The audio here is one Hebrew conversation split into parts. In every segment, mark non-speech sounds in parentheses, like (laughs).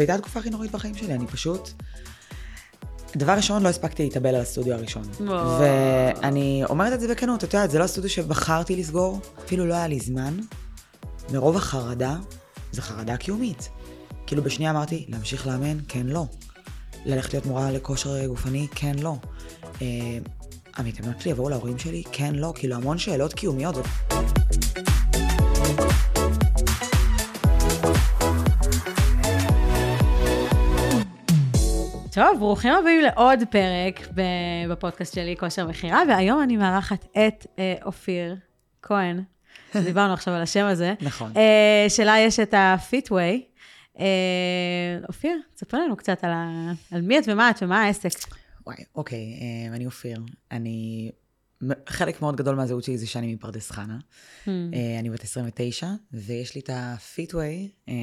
הייתה התקופה הכי נוראית בחיים שלי, אני פשוט... דבר ראשון, לא הספקתי להתאבל על הסטודיו הראשון. וואו. ואני אומרת את זה בכנות, את יודעת, זה לא הסטודיו שבחרתי לסגור, אפילו לא היה לי זמן. מרוב החרדה, זו חרדה קיומית. כאילו בשנייה אמרתי, להמשיך לאמן? כן, לא. ללכת להיות מורה לכושר גופני? כן, לא. אה, המתאמנות שלי יבואו להורים שלי? כן, לא. כאילו המון שאלות קיומיות. טוב, ברוכים הבאים לעוד פרק בפודקאסט שלי, כושר מכירה, והיום אני מארחת את אה, אופיר כהן, (laughs) דיברנו עכשיו על השם הזה, נכון. אה, שלה יש את הפיטווי. אה, אופיר, תספר לנו קצת על, ה... על מי את ומה את ומה העסק. וואי, אוקיי, אה, אני אופיר. אני... חלק מאוד גדול מהזהות שלי זה שאני מפרדס חנה. אה, אני בת 29, ויש לי את הפיטווי, אה,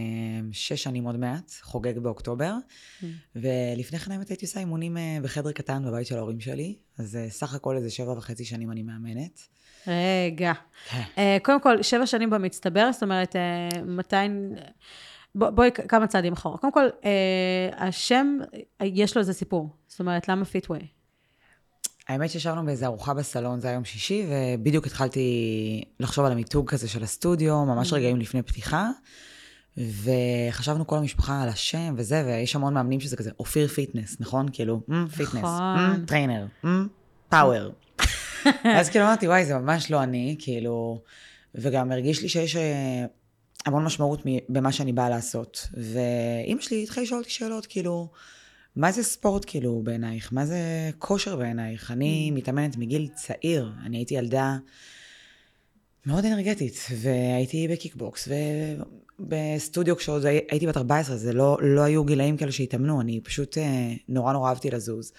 שש שנים עוד מעט, חוגג באוקטובר. ולפני כן האמת הייתי עושה אימונים אה, בחדר קטן בבית של ההורים שלי, אז סך הכל איזה שבע וחצי שנים אני מאמנת. רגע. כן. קודם כל, שבע שנים במצטבר, זאת אומרת, מתי... בוא- בואי כמה צעדים אחורה. קודם כל, השם, יש לו איזה סיפור. זאת אומרת, למה פיטווי? האמת שישבנו באיזה ארוחה בסלון, זה היה יום שישי, ובדיוק התחלתי לחשוב על המיתוג כזה של הסטודיו, ממש רגעים לפני פתיחה. וחשבנו כל המשפחה על השם וזה, ויש המון מאמנים שזה כזה אופיר fitness, נכון? כאילו, "מ, fitness, נכון. trainer, power. (laughs) אז כאילו אמרתי, וואי, זה ממש לא אני, כאילו, וגם הרגיש לי שיש אה, המון משמעות במה שאני באה לעשות. ואימא שלי התחילה לשאול אותי שאלות, כאילו, מה זה ספורט כאילו בעינייך? מה זה כושר בעינייך? אני מתאמנת מגיל צעיר, אני הייתי ילדה מאוד אנרגטית, והייתי בקיקבוקס, ובסטודיו כשעוד הי- הייתי בת 14, זה לא, לא היו גילאים כאלה שהתאמנו, אני פשוט אה, נורא נורא אהבתי לזוז.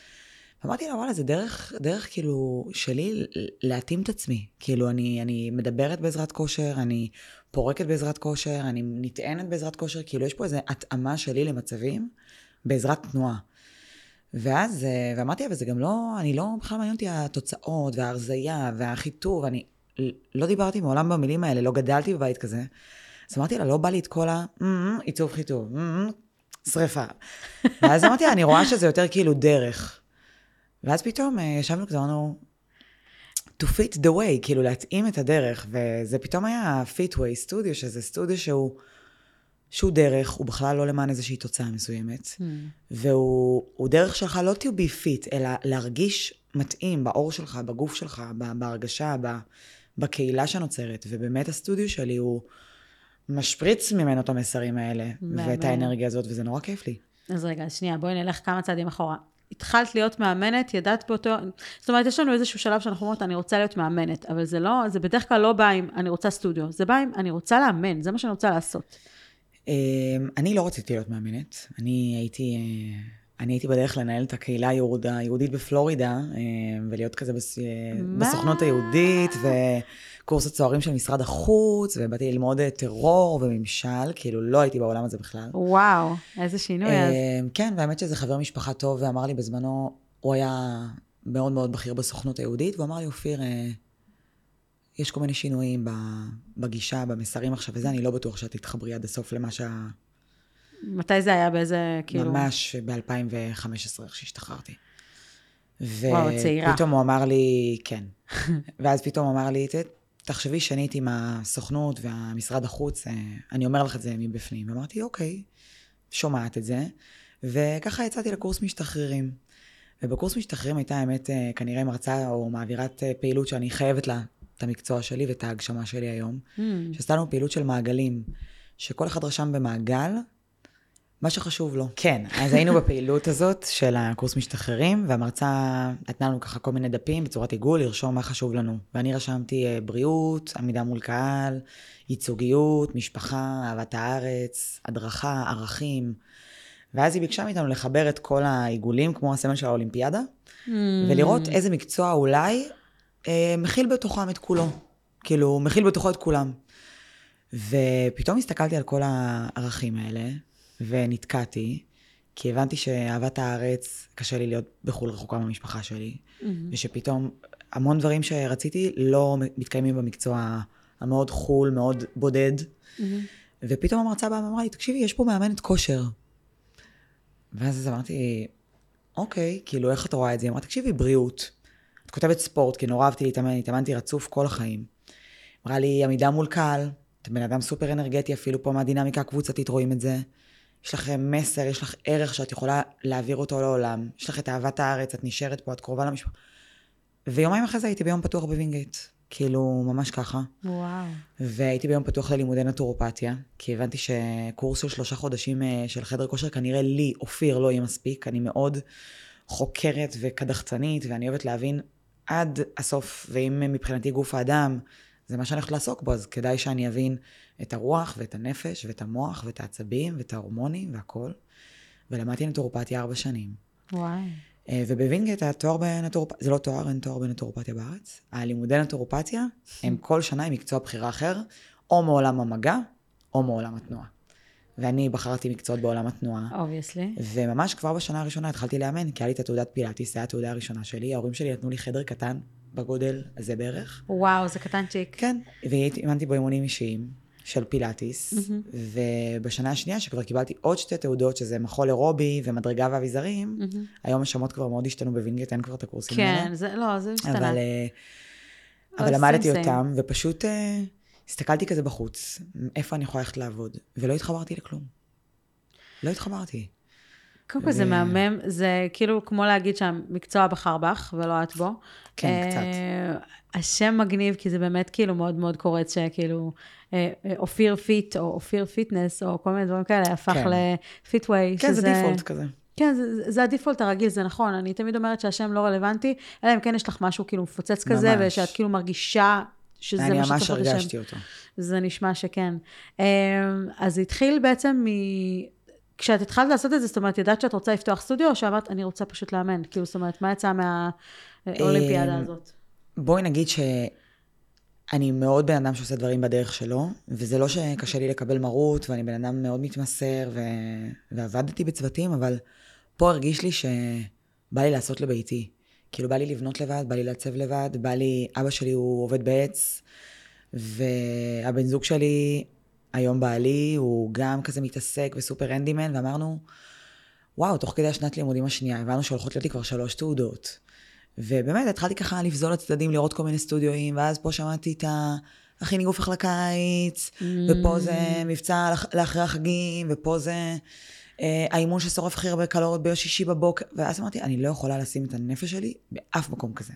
ואמרתי לה, וואלה, זה דרך, דרך כאילו שלי להתאים את עצמי. כאילו, אני, אני מדברת בעזרת כושר, אני פורקת בעזרת כושר, אני נטענת בעזרת כושר, כאילו, יש פה איזו התאמה שלי למצבים בעזרת תנועה. ואז, אה, ואמרתי לה, וזה גם לא, אני לא, בכלל מעניין אותי התוצאות וההרזייה והחיטוב, אני לא דיברתי מעולם במילים האלה, לא גדלתי בבית כזה. אז אמרתי לה, לא בא לי את כל ה... "מ, עיצוב חיטוב, "מ, שריפה. (laughs) ואז אמרתי לה, אני רואה שזה יותר כאילו דרך. ואז פתאום אה, ישבנו כזה, אמרנו, to fit the way, כאילו להתאים את הדרך, וזה פתאום היה פיטווי סטודיו, שזה סטודיו שהוא, שהוא דרך, הוא בכלל לא למען איזושהי תוצאה מסוימת, והוא הוא דרך שלך לא to be fit, אלא להרגיש מתאים בעור שלך, בגוף שלך, בהרגשה, בקהילה שנוצרת, ובאמת הסטודיו שלי הוא משפריץ ממנו את המסרים האלה, מהמם. ואת האנרגיה הזאת, וזה נורא כיף לי. אז רגע, שנייה, בואי נלך כמה צעדים אחורה. התחלת להיות מאמנת, ידעת באותו... זאת אומרת, יש לנו איזשהו שלב שאנחנו אומרות, אני רוצה להיות מאמנת, אבל זה לא, זה בדרך כלל לא בא עם אני רוצה סטודיו, זה בא עם אני רוצה לאמן, זה מה שאני רוצה לעשות. אמ, אני לא רציתי להיות מאמנת. אני הייתי, אה, אני הייתי בדרך לנהל את הקהילה היהוד- היהודית בפלורידה, אמ, ולהיות כזה בס- אה? בסוכנות היהודית, וקורס הצוערים של משרד החוץ, ובאתי ללמוד אה, טרור וממשל, כאילו לא הייתי בעולם הזה בכלל. וואו, איזה שינוי אז. אמ, כן, והאמת שזה חבר משפחה טוב, ואמר לי בזמנו, הוא היה מאוד מאוד בכיר בסוכנות היהודית, והוא אמר לי, אופיר, יש כל מיני שינויים בגישה, במסרים עכשיו וזה, אני לא בטוח שאת תתחברי עד הסוף למה שה... מתי זה היה? באיזה, כאילו... ממש ב-2015, איך שהשתחררתי. וואו, צעירה. ופתאום הוא אמר לי, כן. (laughs) ואז פתאום הוא אמר לי, "ת- תחשבי שנית עם הסוכנות והמשרד החוץ, אה, אני אומר לך את זה מבפנים. ואמרתי, אוקיי, שומעת את זה. וככה יצאתי לקורס משתחררים. ובקורס משתחררים הייתה האמת אה, כנראה מרצה או מעבירת אה, פעילות שאני חייבת לה את המקצוע שלי ואת ההגשמה שלי היום. Hmm, שעשתה לנו פעילות של מעגלים, שכל אחד רשם במעגל מה שחשוב לו. כן, אז היינו בפעילות הזאת של הקורס משתחררים, והמרצה נתנה לנו ככה כל מיני דפים בצורת עיגול, לרשום מה חשוב לנו. ואני רשמתי אה, בריאות, עמידה מול קהל, ייצוגיות, משפחה, אהבת הארץ, הדרכה, ערכים. ואז היא ביקשה מאיתנו לחבר את כל העיגולים, כמו הסמל של האולימפיאדה, hmm. ולראות איזה מקצוע אולי מכיל בתוכם את כולו. כאילו, מכיל בתוכו את כולם. ופתאום הסתכלתי על כל הערכים האלה, ונתקעתי, כי הבנתי שאהבת הארץ, קשה לי להיות בחו"ל רחוקה מהמשפחה שלי, ושפתאום המון דברים שרציתי לא מתקיימים במקצוע המאוד חו"ל, מאוד בודד. ופתאום המרצה באה ואמרה לי, תקשיבי, יש פה מאמנת כושר. ואז אז אמרתי, אוקיי, כאילו, איך את רואה את זה? היא אמרה, תקשיבי, בריאות. את כותבת ספורט, כי נורא אהבתי להתאמן, התאמנתי רצוף כל החיים. אמרה לי, עמידה מול קהל, את בן אדם סופר אנרגטי, אפילו פה מהדינמיקה הקבוצתית רואים את זה. יש לך מסר, יש לך ערך שאת יכולה להעביר אותו לעולם. יש לך את אהבת הארץ, את נשארת פה, את קרובה למשפחה. ויומיים אחרי זה הייתי ביום פתוח בווינגייט. כאילו, ממש ככה. וואו. והייתי ביום פתוח ללימודי נטורופתיה, כי הבנתי שקורס של שלושה חודשים אה, של חדר כושר, כנראה לי, אופיר, לא יהיה מספיק. אני מאוד חוקרת וקדחתנית, ואני אוהבת להבין עד הסוף, ואם מבחינתי גוף האדם זה מה שאני הולכת לעסוק בו, אז כדאי שאני אבין את הרוח ואת הנפש ואת המוח ואת העצבים ואת ההורמונים והכל. ולמדתי נטורופתיה ארבע שנים. וואי. אה, ובווינגייט היה תואר בנטורופתיה, זה לא תואר, אין תואר בנטורופתיה בארץ. הלימודי נטורופתיה הם כל שנה עם מקצוע בחירה אחר, או מעולם המגע, או מעולם התנועה. ואני בחרתי מקצועות בעולם התנועה. obviously. וממש כבר בשנה הראשונה התחלתי לאמן, כי היה לי את התעודת פילאטיס, זו הייתה התעודה הראשונה שלי. ההורים שלי נתנו לי חדר קטן, בגודל הזה בערך. וואו, זה קטנצ'יק. כן, ואימנתי בו אימונים אישיים של פילאטיס, mm-hmm. ובשנה השנייה שכבר קיבלתי עוד שתי תעודות, שזה מחול אירובי ומדרגה ואביזרים, mm-hmm. היום השמות כבר מאוד השתנו בווינגייט, אין כבר את הקורסים כן, האלה. כן, זה, לא, זה השתנה. אבל, אה, אבל למדתי אותם, ופשוט אה, הסתכלתי כזה בחוץ, איפה אני יכולה ללכת לעבוד, ולא התחברתי לכלום. לא התחברתי. קודם כל זה מהמם, זה כאילו כמו להגיד שהמקצוע בחר בך ולא את בו. כן, uh, קצת. השם מגניב, כי זה באמת כאילו מאוד מאוד קורץ שכאילו אה, אה, אופיר פיט או אופיר פיטנס או כל מיני דברים כאלה, הפך כן. ל Fitway. כן, שזה... זה דיפולט כזה. כן, זה, זה הדיפולט הרגיל, זה נכון. אני תמיד אומרת שהשם לא רלוונטי, אלא אם כן יש לך משהו כאילו מפוצץ כזה, ממש. ושאת כאילו מרגישה שזה מה שצריך לשם. אני ממש הרגשתי אותו. זה נשמע שכן. אז זה התחיל בעצם מ... כשאת התחלת לעשות את זה, זאת אומרת, ידעת שאת רוצה לפתוח סטודיו, או שאמרת, אני רוצה פשוט לאמן? כאילו, זאת אומרת, מה יצא מהאולימפיאדה אמ, הזאת? בואי נגיד שאני מאוד בן אדם שעושה דברים בדרך שלו, וזה לא שקשה לי לקבל מרות, ואני בן אדם מאוד מתמסר, ו... ועבדתי בצוותים, אבל פה הרגיש לי שבא לי לעשות לביתי. כאילו, בא לי לבנות לבד, בא לי לעצב לבד, בא לי, אבא שלי הוא עובד בעץ, והבן זוג שלי, היום בעלי, הוא גם כזה מתעסק וסופר אנדימן, ואמרנו, וואו, תוך כדי השנת לימודים השנייה, הבנו שהולכות להיות לי כבר שלוש תעודות. ובאמת, התחלתי ככה לבזול לצדדים, לראות כל מיני סטודיואים, ואז פה שמעתי את ה... הכי ניגוף לך לקיץ, mm. ופה זה מבצע לאחרי החגים, ופה זה האימון ששורף הכי הרבה קלוריות ביום שישי בבוקר, ואז אמרתי, אני לא יכולה לשים את הנפש שלי באף מקום כזה.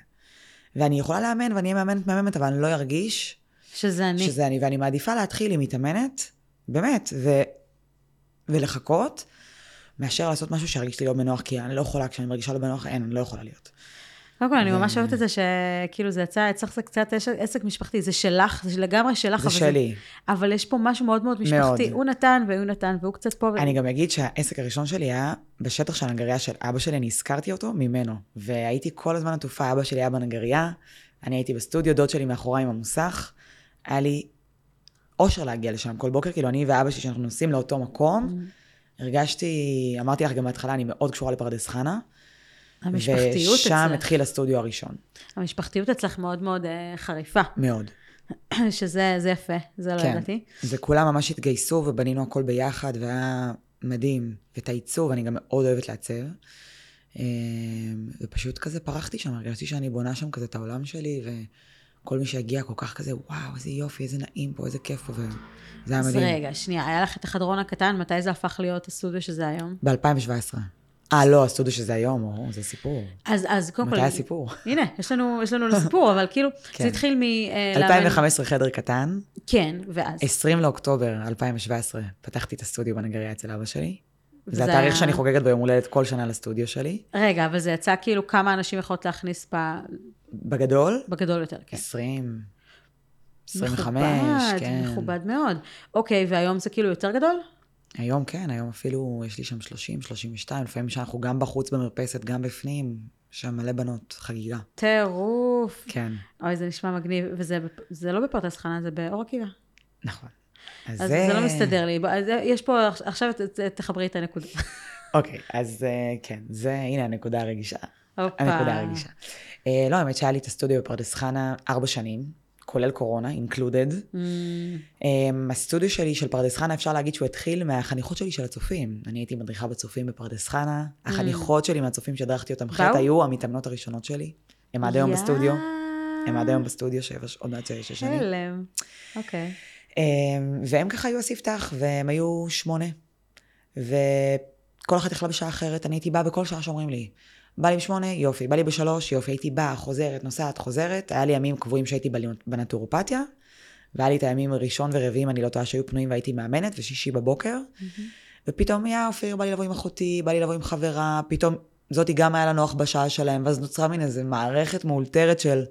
ואני יכולה לאמן, ואני אהיה מאמנת מהממת, אבל אני לא ארגיש... שזה אני. שזה אני, ואני מעדיפה להתחיל עם מתאמנת, באמת, ו... ולחכות, מאשר לעשות משהו שירגיש לי לא בנוח, כי אני לא יכולה, כשאני מרגישה לא בנוח, אין, אני לא יכולה להיות. קודם כל, אני ממש אוהבת את זה שכאילו זה יצא, אצלך זה קצת עסק משפחתי, זה שלך, זה לגמרי שלך. זה שלי. אבל יש פה משהו מאוד מאוד משפחתי. הוא נתן והוא נתן והוא קצת פה. אני גם אגיד שהעסק הראשון שלי היה בשטח של הנגריה של אבא שלי, אני הזכרתי אותו ממנו. והייתי כל הזמן עטופה, אבא שלי היה בנגריה, אני הייתי בסטודיו, דוד שלי מאחוריי עם המוסך. היה לי אושר להגיע לשם כל בוקר, כאילו אני ואבא שלי, שאנחנו נוסעים לאותו מקום, mm. הרגשתי, אמרתי לך גם בהתחלה, אני מאוד קשורה לפרדס חנה. המשפחתיות אצלך. ושם התחיל הסטודיו הראשון. המשפחתיות אצלך מאוד מאוד uh, חריפה. מאוד. (coughs) שזה יפה, זה לא כן. ידעתי. וכולם ממש התגייסו ובנינו הכל ביחד, והיה מדהים. ואת העיצוב, אני גם מאוד אוהבת לעצב. אה, ופשוט כזה פרחתי שם, הרגשתי שאני בונה שם כזה את העולם שלי, וכל מי שהגיע כל כך כזה, וואו, איזה יופי, איזה נעים פה, איזה כיף פה, וזה היה מדהים. אז רגע, שנייה, היה לך את החדרון הקטן, מתי זה הפך להיות הסטודיו שזה היום? ב-2017. אה, לא, הסטודיו שזה היום, או, זה סיפור. אז, אז קודם כל... מתי הסיפור? הנה, יש לנו, יש לנו לסיפור, אבל כאילו, (laughs) כן. זה התחיל מ... 2015 חדר קטן. כן, ואז? 20 לאוקטובר 2017 פתחתי את הסטודיו בנגריה אצל אבא שלי. זה התאריך. שאני חוגגת ביום הולדת כל שנה לסטודיו שלי. רגע, אבל זה יצא כאילו כמה אנשים יכולות להכניס ב... בגדול? בגדול יותר, כן. 20, 25, מכובד, כן. מכובד מאוד. אוקיי, והיום זה כאילו יותר גדול? היום כן, היום אפילו יש לי שם 30, 32, לפעמים שאנחנו גם בחוץ במרפסת, גם בפנים, שם מלא בנות, חגיגה. טירוף. כן. אוי, זה נשמע מגניב, וזה לא בפרדס חנה, זה באור עקיבא. נכון. אז, אז זה... זה לא מסתדר לי. אז יש פה, עכשיו תחברי את הנקודה. (laughs) אוקיי, אז אה, כן, זה, הנה הנקודה הרגישה. הופה. הנקודה הרגישה. Uh, לא, האמת שהיה לי את הסטודיו בפרדס חנה ארבע שנים. כולל קורונה, included. Mm, Um, הסטודיו שלי של פרדס חנה, אפשר להגיד שהוא התחיל מהחניכות שלי של הצופים. אני הייתי מדריכה בצופים בפרדס חנה. החניכות שלי מהצופים שהדרכתי אותם חטא? היו המתאמנות הראשונות שלי. הן עד היום ב, יא. בסטודיו. הם עד היום בסטודיו, שבע, עוד מעט שש שנים. הלם. אוקיי. Um, והם ככה היו הספתח, והם היו שמונה. וכל אחת יכלה בשעה אחרת, אני הייתי באה בכל שעה שאומרים לי. בא לי בשמונה, יופי. בא לי בשלוש, יופי. הייתי באה, חוזרת, נוסעת, חוזרת. היה לי ימים קבועים שהייתי בנ- בנטורופתיה, והיה לי את הימים ראשון ורביעים, אני לא טועה, שהיו פנויים והייתי מאמנת, ושישי בבוקר. ופתאום, יא אופיר, בא לי לבוא עם אחותי, בא לי לבוא עם חברה, פתאום זאתי גם היה לה נוח בשעה שלהם, ואז נוצרה מין איזה מערכת מאולתרת של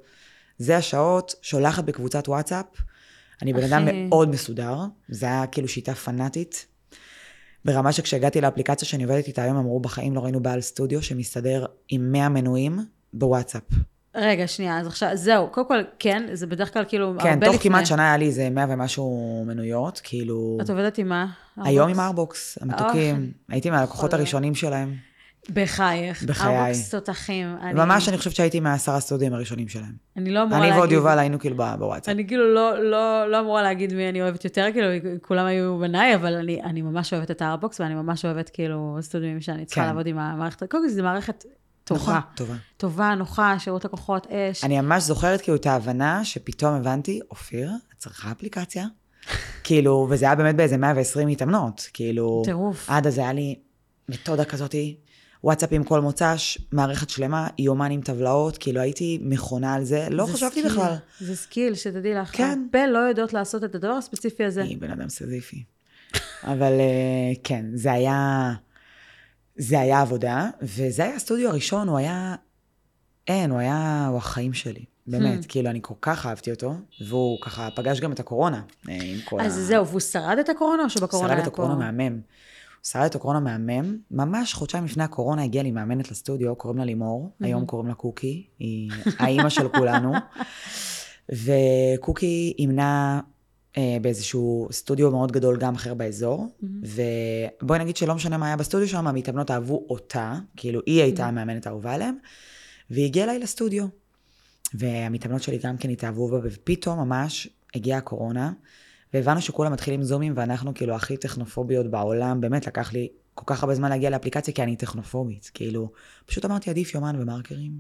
זה השעות, שולחת בקבוצת וואטסאפ. אני בן אדם. מאוד מסודר, זה היה כאילו שיטה פנאטית. ברמה שכשהגעתי לאפליקציה שאני עובדת איתה היום, אמרו, בחיים לא ראינו בעל סטודיו שמסתדר עם 100 מנויים בוואטסאפ. רגע, שנייה, אז עכשיו, זהו, קודם כל, כן, זה בדרך כלל כאילו הרבה כן, לפני. תוך כמעט שנה היה לי איזה 100 ומשהו מנויות, כאילו... את עובדת עם מה? היום? עם ארבוקס, המתוקים. הייתי מהלקוחות. הראשונים שלהם. בחייך. בחיי. ארבוקס תותחים. אני- ממש, אני חושבת שהייתי מהעשרה סטודיו הראשונים שלהם. אני לא אמורה אני ועוד להגיד- יובל היינו כאילו בוואטסאפ. אני כאילו לא, לא, לא אמורה להגיד מי אני אוהבת יותר, כאילו, כולם היו בניי, אבל אני, אני ממש אוהבת את הארבוקס, ואני ממש אוהבת כאילו סטודיו שאני צריכה כן. לעבוד עם המערכת. קודם כל, זו מערכת טובה. נכון, טובה. טובה, נוחה, שירות לקוחות, אש. אני ממש זוכרת כאילו את ההבנה שפתאום הבנתי, אופיר, את צריכה אפליקציה? (laughs) כאילו, וזה היה באמת באיזה 120 מתאמנות, כאילו, טירוף. עד אז היה לי מתודה כזאתי, וואטסאפים כל מוצ"ש, מערכת שלמה, יומן עם טבלאות, כאילו הייתי מכונה על זה, לא זה חשבתי סקיל, בכלל. זה סקיל, שתדעי לך. כן. הרבה לא יודעות לעשות את הדבר הספציפי הזה. אני בן אדם סיזיפי. אבל אה, כן, זה היה, זה היה עבודה, וזה היה הסטודיו הראשון, הוא היה, אין, הוא היה, הוא החיים שלי. באמת, Hmm. כאילו, אני כל כך אהבתי אותו, והוא ככה פגש גם את הקורונה, אה, עם כל אז זהו, והוא שרד את הקורונה, או שבקורונה שרד היה את פה? הקורונה מהמם. שרד את הקורונה מהמם. ממש חודשיים לפני הקורונה הגיעה לי מאמנת לסטודיו, קוראים לה לימור, היום קוראים לה קוקי, היא האימא של כולנו. (laughs) וקוקי אימנה אה, באיזשהו סטודיו מאוד גדול גם אחר באזור, ובואי נגיד שלא משנה מה היה בסטודיו שם, המתאמנות אהבו אותה, כאילו היא הייתה המאמנת האהובה עליהם, והיא הגיעה אליי לסטודיו. והמתאמנות שלי גם כן התאהבו בה, ופתאום ממש הגיעה הקורונה, והבנו שכולם מתחילים זומים, ואנחנו כאילו הכי טכנופוביות בעולם, באמת לקח לי כל כך הרבה זמן להגיע לאפליקציה, כי אני טכנופובית, כאילו, פשוט אמרתי עדיף יומן ומרקרים.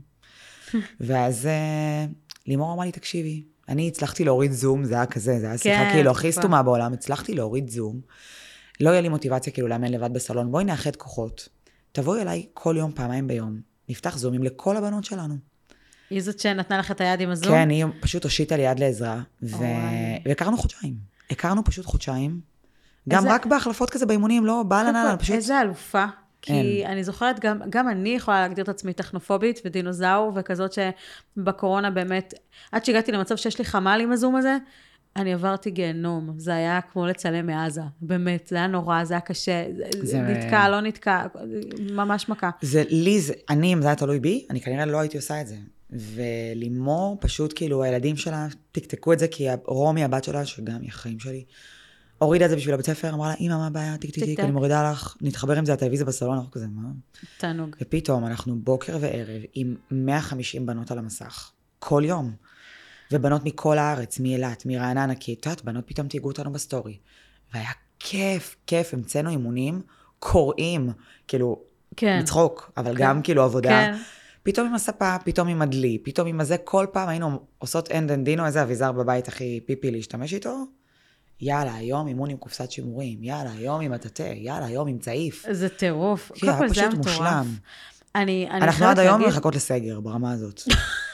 (laughs) ואז אה, לימור אמרה לי, תקשיבי, אני הצלחתי להוריד זום, זה היה כזה, זה היה שיחה כן, כאילו הכי. סתומה בעולם, הצלחתי להוריד זום. לא יהיה לי מוטיבציה כאילו לאמן לבד בסלון, בואי נאחד כוחות. תבואי אליי כל יום, פעמיים ביום. נפתח זומים לכל הבנות שלנו. היא זאת שנתנה לך את היד עם הזום? כן, היא פשוט הושיטה לי יד לעזרה, ו... והכרנו חודשיים. הכרנו פשוט חודשיים. גם רק בהחלפות כזה באימונים, לא בא קודם לנהל, כל, פשוט... איזה אלופה. כי אין. אני זוכרת, גם, גם אני יכולה להגדיר את עצמי טכנופובית ודינוזאור, וכזאת שבקורונה באמת, עד שהגעתי למצב שיש לי חמ"ל עם הזום הזה, אני עברתי גיהנום. זה היה כמו לצלם מעזה, באמת, זה היה נורא, זה היה קשה. זה- נתקע, לא נתקע, ממש מכה. זה לי, זה, אני, אם זה היה תלוי בי, אני כנראה לא הייתי עושה את זה. ולימור, פשוט כאילו, הילדים שלה תקתקו את זה, כי רומי, הבת שלה, שגם היא החיים שלי, הורידה את זה בשביל הבית ספר, אמרה לה, אמא, מה הבעיה? טיק טיק טיק. אני מורידה לך, נתחבר עם זה לטלוויזיה בסלון, אנחנו כזה, מה? תענוג. ופתאום אנחנו בוקר וערב עם 150 בנות על המסך, כל יום. ובנות מכל הארץ, מאילת, מרעננה, כי את יודעת, בנות פתאום תייגו אותנו בסטורי. והיה כיף, כיף, המצאנו אימונים קורעים, כאילו, כן. מצחוק, אבל כן. גם כאילו עבודה. כן. פתאום עם הספה, פתאום עם הדלי, פתאום עם הזה, כל פעם היינו עושות אנד אן דינו, איזה אביזר בבית הכי פיפי להשתמש איתו. יאללה, היום אימון עם קופסת שימורים, יאללה, היום עם הטאטא, יאללה, היום עם צעיף. זה טירוף. קודם היה כל, זה היה פשוט מטורף. אני, אני אנחנו עד היום להגיד- מחכות לסגר, ברמה הזאת.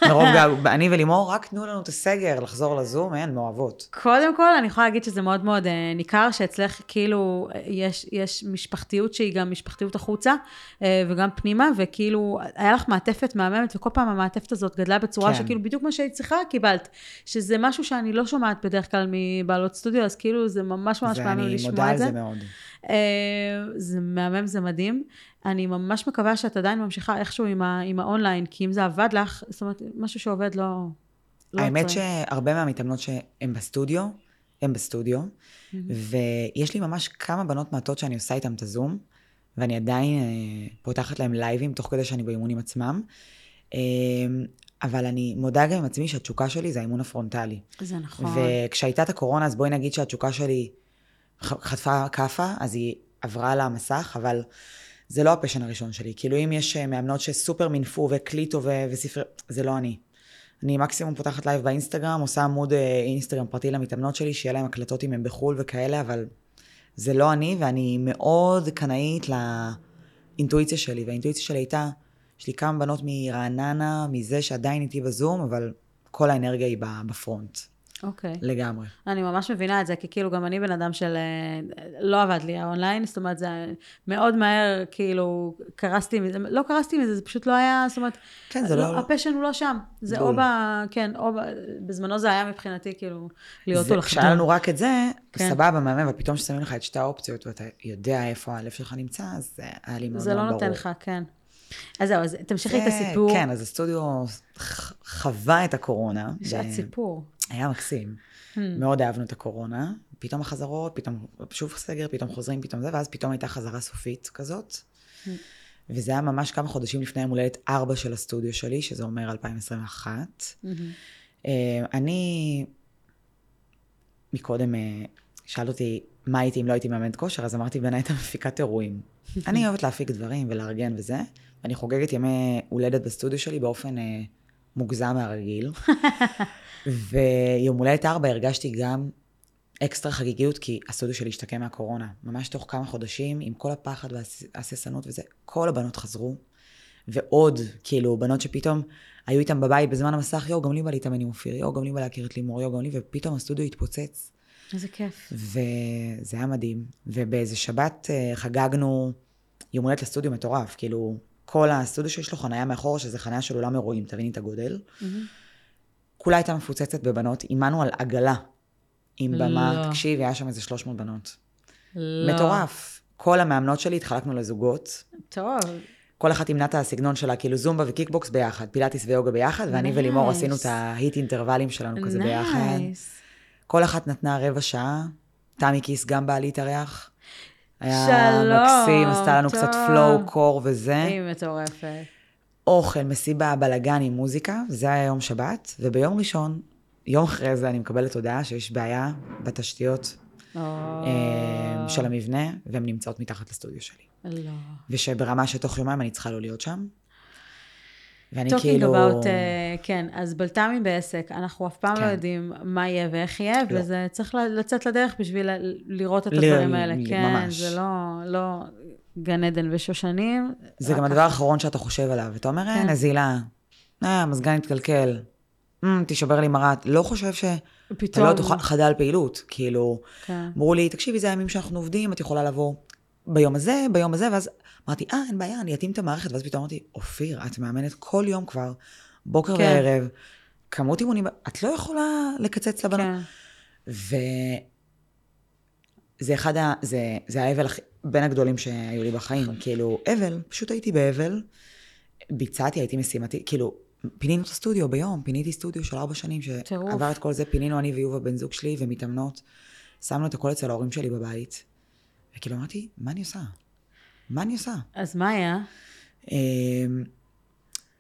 מרוב גב, אני ולימור, רק תנו לנו את הסגר, לחזור לזום, אין, מאוהבות. קודם כל, אני יכולה להגיד שזה מאוד מאוד אה, ניכר, שאצלך כאילו אה, יש, יש משפחתיות שהיא גם משפחתיות החוצה, אה, וגם פנימה, וכאילו, היה לך מעטפת מהממת, וכל פעם המעטפת הזאת גדלה בצורה כן. שכאילו בדיוק מה שהיית צריכה, קיבלת. שזה משהו שאני לא שומעת בדרך כלל מבעלות סטודיו, אז כאילו זה ממש ממש ואני לשמוע מודה את על זה. זה מאוד. אה, זה מהמם, זה מדהים. אני ממש מקווה שאת עדיין ממשיכה איכשהו עם, ה, עם האונליין, כי אם זה עבד לך, זאת אומרת, משהו שעובד לא... לא האמת עוצרים. שהרבה מהמתאמנות שהן בסטודיו, הן בסטודיו, ויש לי ממש כמה בנות מעטות שאני עושה איתן את הזום, ואני עדיין אה, פותחת להם live ים תוך כדי שאני באימונים עצמם. אה, אבל אני מודה גם עם עצמי שהתשוקה שלי זה האימון הפרונטלי. זה נכון. וכשהייתה את הקורונה, אז בואי נגיד שהתשוקה שלי חטפה כאפה, אז היא עברה למסך, אבל זה לא ה passion הראשון שלי. כאילו, אם יש אה, מאמנות שסופר מינפו והקליטו ו- וספר... זה לא אני. אני מקסימום פותחת live באינסטגרם, עושה עמוד אה, אינסטגרם פרטי למתאמנות שלי, שיהיה להם הקלטות אם הם בחו"ל וכאלה, אבל זה לא אני, ואני מאוד קנאית לאינטואיציה שלי, והאינטואיציה שלי הייתה, יש לי כמה בנות מרעננה, מזה שעדיין איתי בזום, אבל כל האנרגיה היא בפרונט, אוקיי. לגמרי. אני ממש מבינה את זה, כי כאילו גם אני בן אדם של... אה, לא עבד לי האונליין, זאת אומרת, זה מאוד מהר, כאילו, קרסתי מזה, לא קרסתי מזה, זה פשוט לא היה, זאת אומרת, כן, זה לא... הפשן הוא לא שם. זה בול. או ב... כן, או ב... בזמנו זה היה מבחינתי, כאילו, להיות או לחתום. כשהיה לנו רק את זה, כן. סבבה, מהמם, ופתאום ששמים לך את שתי האופציות, ואתה יודע איפה הלב שלך נמצא, אז זה היה לי מאוד זה לא. נותן לך, כן. אז זהו, אז תמשיכי את הסיפור. כן, אז הסטודיו חווה את הקורונה. שעת ו- סיפור. היה מקסים. Hmm. מאוד אהבנו את הקורונה. פתאום החזרות, פתאום שוב סגר, פתאום חוזרים, פתאום זה, ואז פתאום הייתה חזרה סופית כזאת. Hmm. וזה היה ממש כמה חודשים לפני יום הולדת ארבע של הסטודיו שלי, שזה אומר 2021. מהמם. אה, אני, מקודם אה, שאלת אותי מה הייתי אם לא הייתי מאמנת כושר, אז אמרתי בעיניי הייתה מפיקת אירועים. (laughs) אני אוהבת להפיק דברים ולארגן וזה, ואני חוגגת ימי הולדת בסטודיו שלי באופן אה, מוגזם מהרגיל. (laughs) ויום הולדת ארבע הרגשתי גם אקסטרה חגיגיות, כי הסטודיו שלי השתקם מהקורונה. ממש תוך כמה חודשים, עם כל הפחד וההססנות וזה, כל הבנות חזרו. ועוד, כאילו, בנות שפתאום היו איתם בבית בזמן המסך, יואו, גם לי בא להתאמן עם אופיר, יואו, גם לי בא להכיר את לימור, יואו, גם לי, ופתאום הסטודיו התפוצץ. איזה כיף. וזה היה מדהים. ובאיזה שבת אה, חגגנו יום הולדת לסטודיו מטורף, כאילו, כל הסטודיו שיש לו חניה מאחורה, שזה חניה של עולם אירועים, תביני את הגודל. מהמם. כולה הייתה מפוצצת בבנות, אימנו על עגלה עם במה, לא. תקשיבי, היה שם איזה 300 בנות. לא. מטורף. כל המאמנות שלי התחלקנו לזוגות. טוב. כל אחת אימנה את הסגנון שלה, כאילו זומבה וקיקבוקס ביחד, פילאטיס ויוגה ביחד, ואני ולימור Nice. עשינו את ה HIIT interval ים שלנו כזה ביחד. nice. כל אחת נתנה רבע שעה, תמי כיס גם באה להתארח. היה שלום, מקסים, עשתה לנו טוב. קצת flow, core וזה. היא מטורפת. אוכל, מסיבה, בלאגן עם מוזיקה, זה היה יום שבת, וביום ראשון, יום אחרי זה אני מקבלת הודעה שיש בעיה בתשתיות. אה, של המבנה, והן נמצאות מתחת לסטודיו שלי. לא. ושברמה שתוך יומיים אני צריכה לא להיות שם. ואני Talking כאילו... about, uh, כן, אז בלת"מים בעסק, אנחנו אף פעם כן. לא יודעים מה יהיה ואיך יהיה, לא. וזה צריך לצאת לדרך בשביל לראות את ל- הדברים האלה. ל- כן, ממש. זה לא, לא גן עדן ושושנים. זה גם הדבר האחרון שאתה חושב עליו. אתה אומר, אה, כן. נזילה, אה, המזגן התקלקל, "אמ, תישבר לי מרת. לא חושב שאתה פתאום... לא תוכל חדל פעילות. כאילו, כן. אמרו לי, תקשיבי, זה הימים שאנחנו עובדים, את יכולה לבוא ביום הזה, ביום הזה, ואז אמרתי, אה, אין בעיה, אני אתאים את המערכת, ואז פתאום אמרתי, אופיר, את מאמנת כל יום כבר, בוקר כן. וערב, כמות אימונים, את לא יכולה לקצץ לבנות. כן. וזה אחד ה... זה, זה האבל הכי... בין הגדולים שהיו לי בחיים. כאילו, אבל, פשוט הייתי באבל, ביצעתי, הייתי משימתי, כאילו, פינינו את הסטודיו ביום, פיניתי סטודיו של ארבע שנים. שעבר את כל זה, פינינו אני ויובה בן זוג שלי, ומתאמנות. שמנו את הכל אצל ההורים שלי בבית, וכאילו אמרתי, מה אני עושה? מה אני עושה? אז מה היה? אמ,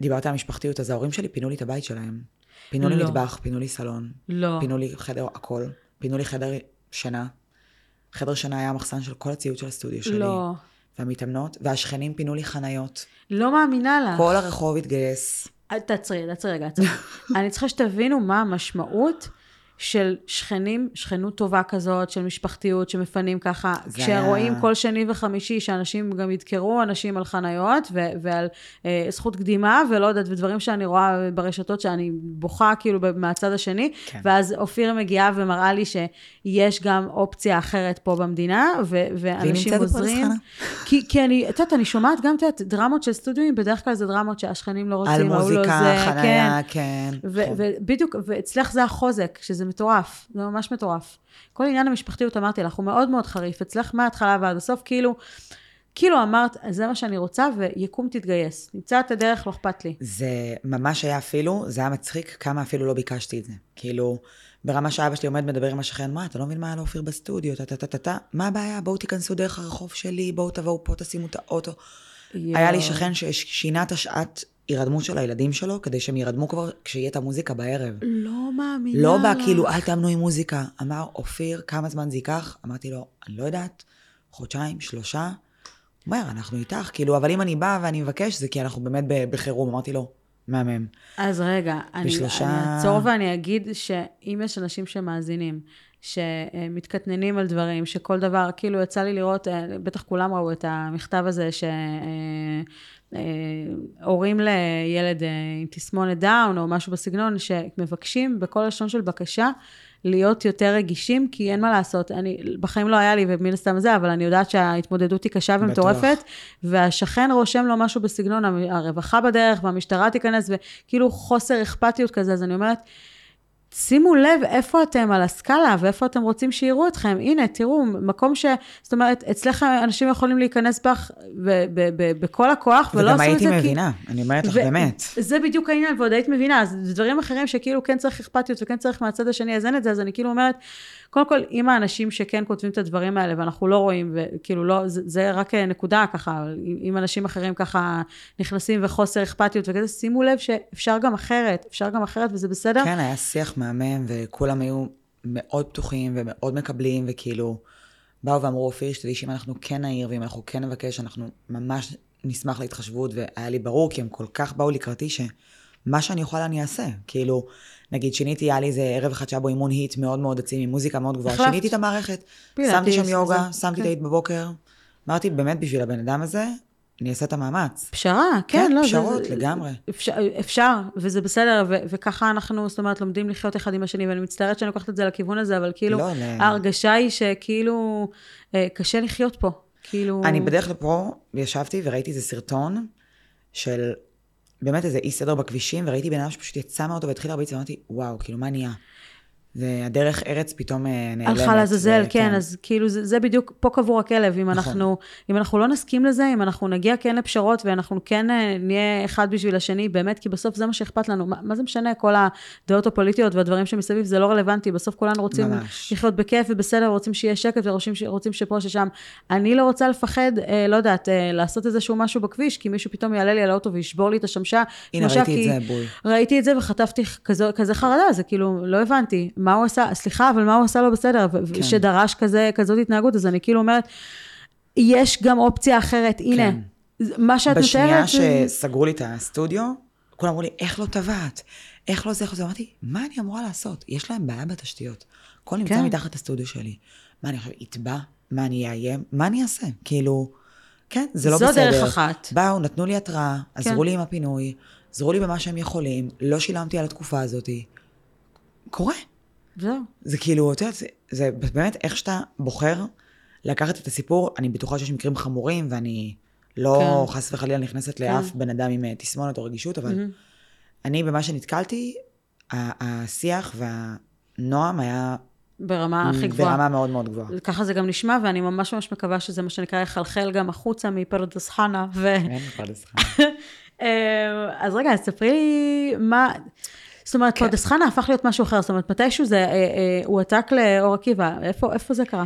דיברת על משפחתיות, אז ההורים שלי פינו לי את הבית שלהם. פינו לי לא. מטבח, פינו לי סלון, לא. פינו לי חדר, הכל. פינו לי חדר שינה. חדר שינה היה המחסן של כל הציוד של הסטודיו שלי. לא. והמתאמנות, והשכנים פינו לי חניות. לא מאמינה לך. כל הרחוב התגייס. תעצרי, תעצרי רגע, תעצרי. (laughs) אני צריכה שתבינו מה המשמעות של שכנים, שכנות טובה כזאת, של משפחתיות, שמפנים ככה, כשרואים היה- כל שני וחמישי, שאנשים גם ידקרו אנשים על חניות, ו- ועל אה, זכות קדימה, ולא יודעת, ודברים שאני רואה ברשתות, שאני בוכה כאילו מהצד השני, כן. ואז אופיר מגיעה ומראה לי שיש גם אופציה אחרת פה במדינה, ו- ואנשים עוזרים. כי, כי אני, את יודעת, אני שומעת גם, את יודעת, דרמות של סטודיואים, בדרך כלל זה דרמות שהשכנים לא רוצים, על ההוא לא מוזיקה, זה, חניה, כן. ו- נכון. ובדיוק, ואצלך זה החוזק, שזה מטורף, זה ממש מטורף. כל עניין המשפחתיות, אמרתי לך, הוא מאוד מאוד חריף, אצלך מההתחלה ועד הסוף, כאילו, כאילו אמרת, זה מה שאני רוצה, ויקום תתגייס. נמצא את הדרך, לא אכפת לי. זה ממש היה אפילו, זה היה מצחיק כמה אפילו לא ביקשתי את זה. כאילו, ברמה שאבא שלי עומד מדבר עם השכן, מה, אתה לא מבין מה היה לאופיר בסטודיו, טה טה טה טה טה, מה הבעיה, בואו תיכנסו דרך הרחוב שלי, בואו תבואו פה, תשימו את האוטו. היה לי שכן ששינה את השעת הירדמות של הילדים שלו, כדי שהם ירדמו כבר כשיהיה את המוזיקה בערב. לא מאמינה לא בא לך. כאילו, אל תאמנו עם מוזיקה. אמר, אופיר, כמה זמן זה ייקח? אמרתי לו, אני לא יודעת, חודשיים, שלושה. הוא אומר, אנחנו איתך, כאילו, אבל אם אני באה ואני מבקש, זה כי אנחנו באמת בחירום. אמרתי לו, מהמם. אז רגע, אני, בשלושה- אני אעצור ואני אגיד שאם יש אנשים שמאזינים, שמתקטננים על דברים, שכל דבר, כאילו יצא לי לראות, אה, בטח כולם ראו את המכתב הזה, שהורים לילד אה, עם תסמונת דאון או משהו בסגנון, שמבקשים בכל לשון של בקשה להיות יותר רגישים, כי אין מה לעשות, אני, בחיים לא היה לי, ומן הסתם זה, אבל אני יודעת שההתמודדות היא קשה ומטורפת, והשכן רושם לו משהו בסגנון, הרווחה בדרך, והמשטרה תיכנס, וכאילו חוסר אכפתיות כזה, אז אני אומרת, שימו לב איפה אתם על הסקאלה ואיפה אתם רוצים שיראו אתכם. הנה, תראו, מקום ש... זאת אומרת, אצלך אנשים יכולים להיכנס בך ב- ב- ב- בכל הכוח, ולא וגם עשו את זה הייתי כי... מבינה, אני אומרת לך, באמת. זה בדיוק העניין, ועוד היית מבינה, אז דברים אחרים שכאילו כן צריך אכפתיות וכן צריך מהצד השני לאזן את זה, אז אני כאילו אומרת, קודם כל, אם האנשים שכן כותבים את הדברים האלה ואנחנו לא רואים, וכאילו לא, זה, זה רק נקודה ככה, אם- אנשים אחרים ככה נכנסים וחוסר אכפתיות וכזה, שימו לב שאפשר גם אחרת, אפשר גם אחרת וזה בסדר. כן, היה שיח מהמם, וכולם היו מאוד פתוחים ומאוד מקבלים, וכאילו, באו ואמרו, אופיר, שתדעי שאם אנחנו כן נעיר, ואם אנחנו כן נבקש, אנחנו ממש נשמח להתחשבות, והיה לי ברור, כי הם כל כך באו לקראתי, שמה שאני יכולה אני אעשה. כאילו, נגיד, שיניתי, היה לי איזה ערב אחד שהיה בו אימון היט מאוד מאוד עצים, עם מוזיקה מאוד גבוהה. שיניתי את המערכת, שמתי שם יוגה, שמתי כן. את היית בבוקר, אמרתי, באמת, בשביל הבן אדם הזה, אני אעשה את המאמץ. פשרה, כן, כן, לא, פשרות, זה, לגמרי. אפשר, אפשר, וזה בסדר, ו- וככה אנחנו, זאת אומרת, לומדים לחיות אחד עם השני, ואני מצטערת שאני לוקחת את זה לכיוון הזה, אבל כאילו, לא, ל- ההרגשה היא שכאילו, אה, קשה לחיות פה. כאילו... אני בדרך לפה ישבתי וראיתי איזה סרטון של באמת איזה אי סדר בכבישים, וראיתי בן אדם שפשוט יצא מהאוטו והתחיל להרביץ, ואמרתי, וואו, כאילו, מה נהיה? והדרך ארץ פתאום אה, נעלמת. הלכה לעזאזל, ו- כן, אז כאילו זה, זה בדיוק, פה קבור הכלב, אם נכון. אנחנו, אם אנחנו לא נסכים לזה, אם אנחנו נגיע כן לפשרות, ואנחנו כן אה, נהיה אחד בשביל השני, באמת, כי בסוף זה מה שאכפת לנו, מה, מה זה משנה, כל הדעות הפוליטיות והדברים שמסביב, זה לא רלוונטי, בסוף כולנו רוצים ממש. לחיות בכיף ובסדר, רוצים שיהיה שקט, ורוצים רוצים שפה, ששם. אני לא רוצה לפחד, אה, לא יודעת, אה, לעשות איזשהו משהו בכביש, כי מישהו פתאום יעלה לי על האוטו וישבור לי את השמשה. הנה, ראיתי את זה, בול. ראיתי את זה וחטפתי כזה, כזה חרדה, זה כאילו, לא הבנתי, מה הוא עשה, סליחה, אבל מה הוא עשה לא בסדר, כן. שדרש כזה, כזאת התנהגות, אז אני כאילו אומרת, יש גם אופציה אחרת, הנה, כן. מה שאת בשנייה מתארת, זה- שסגרו לי את הסטודיו, כולם אמרו לי, איך לא טבעת? איך לא זה, איך לא זה? אמרתי, מה אני אמורה לעשות? יש להם בעיה בתשתיות. הכל נמצא כן. מתחת הסטודיו שלי. מה, אני עכשיו אתבע? מה, אני אאיים? מה אני אעשה? כאילו, כן, זה לא זו בסדר. דרך אחת. באו, נתנו לי התראה, עזרו כן. לי עם הפינוי, עזרו לי במה שהם יכולים, לא שילמתי על התקופה הזאת. קורה. זהו. זה כאילו, את יודעת, זה, זה באמת איך שאתה בוחר לקחת את הסיפור, אני בטוחה שיש מקרים חמורים, ואני לא כן. חס וחלילה נכנסת לאף בן אדם עם אה, תסמונת או רגישות, אבל מהמם. אני, במה שנתקלתי, השיח והנועם היה ברמה הכי גבוהה. ברמה מאוד מאוד גבוהה. ככה זה גם נשמע, ואני ממש ממש מקווה שזה מה שנקרא יחלחל גם החוצה מפרדס חנה. ו... אין פרדס חנה. (laughs) אה, אז רגע, אז ספרי לי מה... זאת אומרת, כן. פרדס חנה הפך להיות משהו אחר, זאת אומרת, מתישהו זה אה, אה, הועתק לאור עקיבא, איפה איפה זה קרה?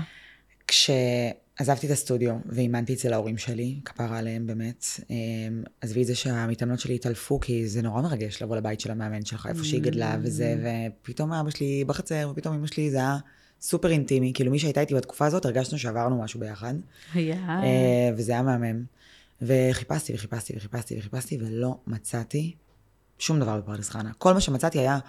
כשעזבתי את הסטודיו ואימנתי אצל ההורים שלי, כפרה עליהם באמת, אמ, עזבי את זה שהמתאמנות שלי התעלפו, כי זה נורא מרגש לבוא לבית של המאמן שלך, איפה שהיא גדלה וזה, ופתאום אבא שלי בחצר, ופתאום אמא שלי, זה היה סופר אינטימי, כאילו מי שהייתה איתי בתקופה הזאת, הרגשנו שעברנו משהו ביחד, היה... אה, וזה היה מהמם. וחיפשתי וחיפשתי וחיפשתי וחיפשתי, ולא מצאתי שום דבר בפרדס חנה. כל מה שמצאתי היה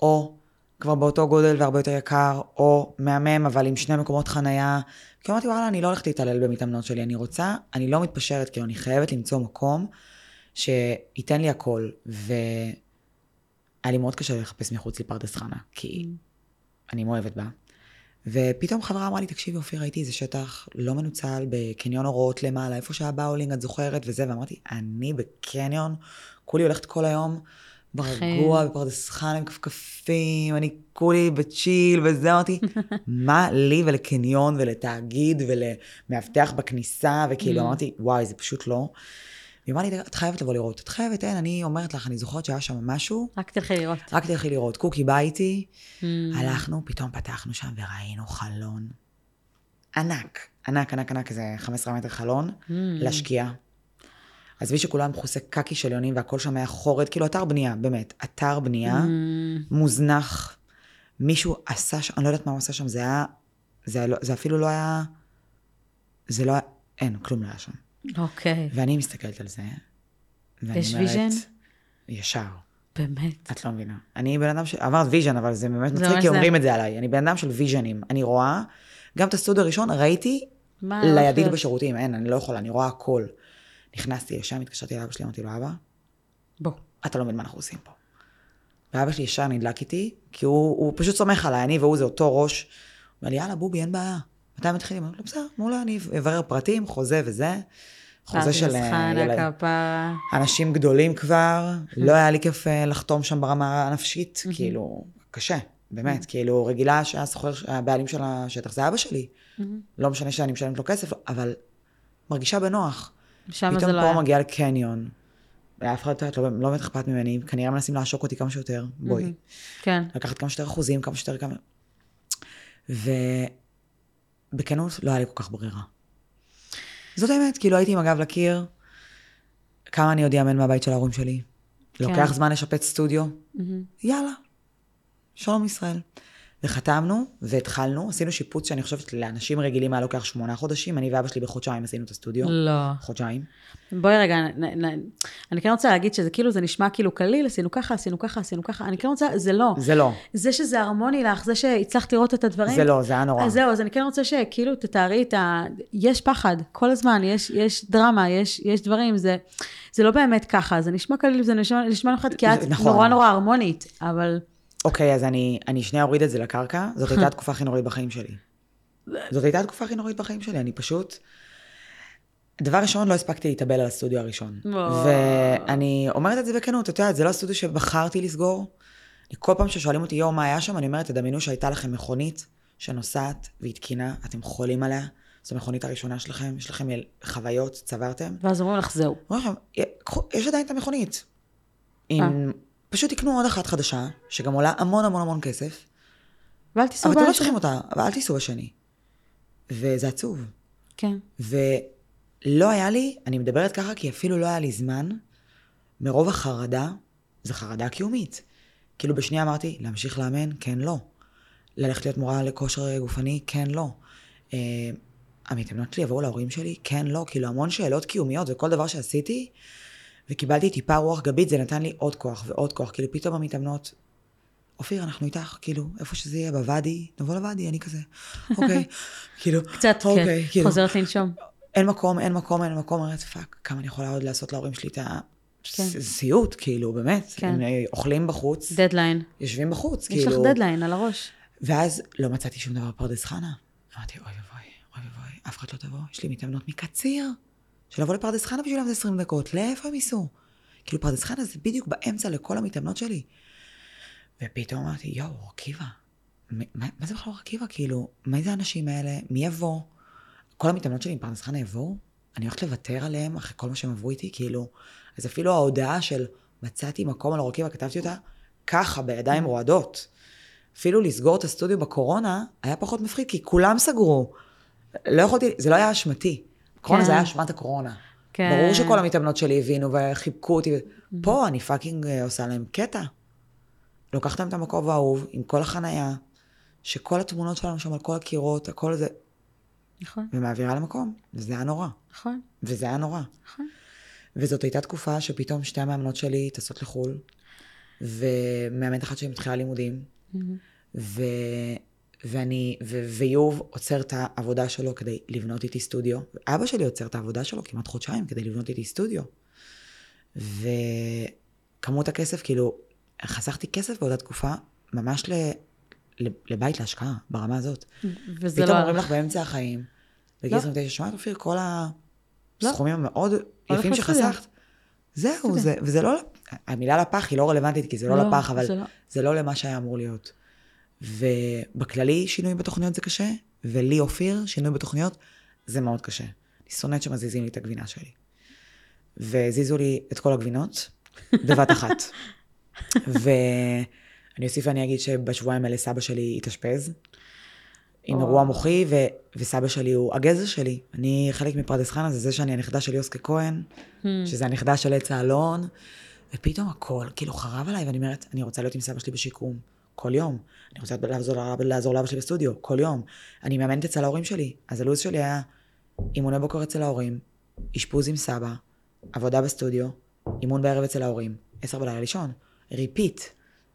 או כבר באותו גודל והרבה יותר יקר, או מהמם, אבל עם שני מקומות חנייה. כי אמרתי, וואלה, אני לא הולכת להתעלל במתאמנות שלי, אני רוצה, אני לא מתפשרת, כאילו, אני חייבת למצוא מקום שייתן לי הכל. והיה לי מאוד קשה לחפש מחוץ לפרדס חנה, כי אני מאוהבת בה. ופתאום חברה אמרה לי, תקשיבי, אופיר, ראיתי איזה שטח לא מנוצל בקניון אורות למעלה, איפה שהיה באולינג, את זוכרת, וזה, ואמרתי, אני בקניון, כולי הולכת כל היום ברגוע, בפרדס חנה עם כפכפים, אני כולי בצ'יל וזה, אמרתי, (laughs) מה לי ולקניון ולתאגיד ולמאבטח בכניסה, וכאילו Mm. אמרתי, וואי, זה פשוט לא. והיא אמרה לי, את חייבת לבוא לראות, את חייבת, אין, אני אומרת לך, אני זוכרת שהיה שם משהו, רק תלכי לראות. רק תלכי לראות. קוקי בא איתי, Mm. הלכנו, פתאום פתחנו שם וראינו חלון ענק, ענק, ענק, ענק, איזה 15 מטר חלון, Mm. לשקיעה. עזבי שכולם מכוסי קקי של יונים והכל שם היה חורד, כאילו אתר בנייה, באמת, אתר בנייה, Mm, מוזנח. מישהו עשה שם, אני לא יודעת מה הוא עשה שם, זה היה, זה, היה, לא- זה אפילו לא היה, זה לא היה, אין, כלום לא היה שם. אוקיי, ואני מסתכלת על זה, ואני יש אומרת, vision? ישר. באמת. את לא מבינה. אני בן אדם ש... אמרת vision, אבל זה באמת מצחיק, כי זה. אומרים את זה עליי. אני בן אדם של vision ים. אני רואה, גם את הסטודיו הראשון ראיתי לידיד? בשירותים, אין, אני לא יכולה, אני רואה הכל. נכנסתי לשם, התקשרתי לאבא שלי, אמרתי לו, אבא, בוא. אתה לא מבין מה אנחנו עושים פה. ואבא שלי ישר נדלק איתי, כי הוא, הוא פשוט סומך עליי, אני והוא זה אותו ראש. הוא אומר לי, יאללה, בובי, אין בעיה. מתי מתחילים? אמרתי לו, בסדר, מעולה, אני אברר פרטים, חוזה וזה. חוזה של... אנשים גדולים כבר, (laughs) לא היה לי כיף אה, לחתום שם ברמה הנפשית, מהמם. כאילו, קשה, באמת, כאילו, רגילה שהסוחר, הבעלים של השטח זה אבא שלי. לא משנה שאני משלמת לו כסף, אבל מרגישה בנוח. שם פתאום זה לא פה היה. מגיעה לקניון, ואף אחד לא, לא באמת אכפת ממני, כנראה מנסים לעשוק אותי כמה שיותר, בואי. כן. לקחת כמה שיותר אחוזים, כמה שיותר כמה... ובכנות, לא היה לי כל כך ברירה. זאת האמת, כאילו הייתי עם הגב לקיר, כמה אני עוד אאמן מהבית של ההורים שלי. לוקח זמן לשפץ סטודיו, מהמם. יאללה, שלום ישראל. וחתמנו, והתחלנו, עשינו שיפוץ שאני חושבת לאנשים רגילים היה לוקח שמונה חודשים, אני ואבא שלי בחודשיים עשינו את הסטודיו. לא. חודשיים. בואי רגע, נ, נ, אני כן רוצה להגיד שזה כאילו, זה נשמע כאילו קליל, עשינו ככה, עשינו ככה, עשינו ככה, אני כן רוצה, זה לא. זה לא, זה שזה הרמוני לך, זה שהצלחת לראות את הדברים. זה לא, זה היה נורא. אז זהו, אז אני כן רוצה שכאילו תתארי את ה... יש פחד, כל הזמן, יש, יש דרמה, יש, יש דברים, זה, זה לא באמת ככה, זה נשמע קליל, זה נשמע, נשמע לך, כי את נכון. נורא נורא הרמונית, אבל... אוקיי, אז אני, אני שנייה אוריד את זה לקרקע. זאת הייתה (laughs) התקופה הכי נוראית בחיים שלי. זאת הייתה התקופה הכי נוראית בחיים שלי, אני פשוט... דבר ראשון, לא הספקתי להתאבל על הסטודיו הראשון. ואני אומרת את זה בכנות, את יודעת, זה לא הסטודיו שבחרתי לסגור. כל פעם ששואלים אותי, יואו, מה היה שם? אני אומרת, תדמיינו שהייתה לכם מכונית שנוסעת והיא תקינה, אתם חולים עליה, זו המכונית הראשונה שלכם, יש לכם חוויות, צברתם. ואז אומרים לך, זהו. אומרים לכם, "קחו, יש עדיין את המכונית. אם... פשוט תקנו עוד אחת חדשה, שגם עולה המון המון המון כסף, ואל תיסעו אבל אתם לא צריכים אותה, אבל אל תיסעו בשני. וזה עצוב. כן. ולא היה לי, אני מדברת ככה כי אפילו לא היה לי זמן, מרוב החרדה, זו חרדה קיומית. כאילו בשנייה אמרתי, להמשיך לאמן? כן, לא. ללכת להיות מורה לכושר גופני? כן, לא. אה, המתאמנות שלי יבואו להורים שלי? כן, לא. כאילו המון שאלות קיומיות, וכל דבר שעשיתי, וקיבלתי טיפה רוח גבית, זה נתן לי עוד כוח ועוד כוח. כאילו פתאום המתאמנות, אופיר, אנחנו איתך, כאילו, איפה שזה יהיה, בוואדי, נבוא לוואדי, אני כזה, אוקיי, (laughs) כאילו, קצת, אוקיי, כן, כאילו, חוזרת לנשום. אין מקום, אין מקום, אין מקום, אומרת, fuck, כמה אני יכולה עוד לעשות להורים שלי את כן. הסיוט, כאילו, באמת. כן. הם אה, אוכלים בחוץ, דדליין. יושבים בחוץ, יש לך כאילו. דדליין על הראש. ואז לא מצאתי שום דבר בפרדס חנה. אמרתי, אוי ואבוי, אוי ואבוי, אף אחד לא תבוא, יש לי מתאמנות מקציר. שלבוא לפרדס חנה בשבילם זה 20 דקות, לאיפה הם ייסעו? כאילו, פרדס חנה זה בדיוק באמצע לכל המתאמנות שלי. ופתאום אמרתי, יואו, עקיבא. מה, מה זה בכלל עקיבא? כאילו, מי זה האנשים האלה? מי יבוא? כל המתאמנות שלי עם פרדס חנה יבואו? אני הולכת לוותר עליהם אחרי כל מה שהם עברו איתי? כאילו, אז אפילו ההודעה של מצאתי מקום על עקיבא, כתבתי אותה ככה, בידיים רועדות. אפילו לסגור את הסטודיו בקורונה היה פחות מפחיד, כי כולם סגרו. לא יכולתי, זה לא היה אשמתי. קורונה כן. זה היה אשמת הקורונה. כן. ברור שכל המתאמנות שלי הבינו וחיבקו אותי. פה אני פאקינג אה, עושה להם קטע. לוקחת להם את המקום האהוב, עם כל החנייה, שכל התמונות שלנו שם על כל הקירות, הכל זה, נכון, ומעבירה למקום. וזה היה נורא. נכון, וזה היה נורא. נכון. וזאת הייתה תקופה שפתאום שתי המאמנות שלי טסות לחו"ל, ומאמנת אחת שלי מתחילה לימודים, ו... ואני, ו... ויוב עוצר את העבודה שלו כדי לבנות איתי סטודיו. אבא שלי עוצר את העבודה שלו כמעט חודשיים כדי לבנות איתי סטודיו. וכמות הכסף, כאילו, חסכתי כסף באותה תקופה, ממש ל... ל... לבית להשקעה, ברמה הזאת. וזה פתאום לא... אומרים לך באמצע החיים, בגיל לא. 29, שומעת אופיר, כל לא. הסכומים המאוד יפים. שחסכת, זהו, זה, וזה לא, המילה לפח היא לא רלוונטית, כי זה לא לא, לפח, אבל זה לא. זה לא למה שהיה אמור להיות. ובכללי, שינוי בתוכניות זה קשה, ולי, אופיר, שינוי בתוכניות זה מאוד קשה. אני שונאת שמזיזים לי את הגבינה שלי. והזיזו לי את כל הגבינות בבת אחת. (laughs) ואני אוסיף ואני אגיד שבשבועיים האלה סבא שלי התאשפז, עם. אירוע מוחי, ו, וסבא שלי הוא הגזע שלי. אני חלק מפרדס חנה, זה זה שאני הנכדה של יוסקה כהן, Hmm. שזה הנכדה של עץ האלון, ופתאום הכל כאילו חרב עליי, ואני אומרת, אני רוצה להיות עם סבא שלי בשיקום, כל יום. אני רוצה לעזור, לעזור לאבא שלי בסטודיו, כל יום. אני מאמנת אצל ההורים שלי, אז הלו"ז שלי היה אימוני בוקר אצל ההורים, אשפוז עם סבא, עבודה בסטודיו, אימון בערב אצל ההורים, עשר בלילה לישון, repeat,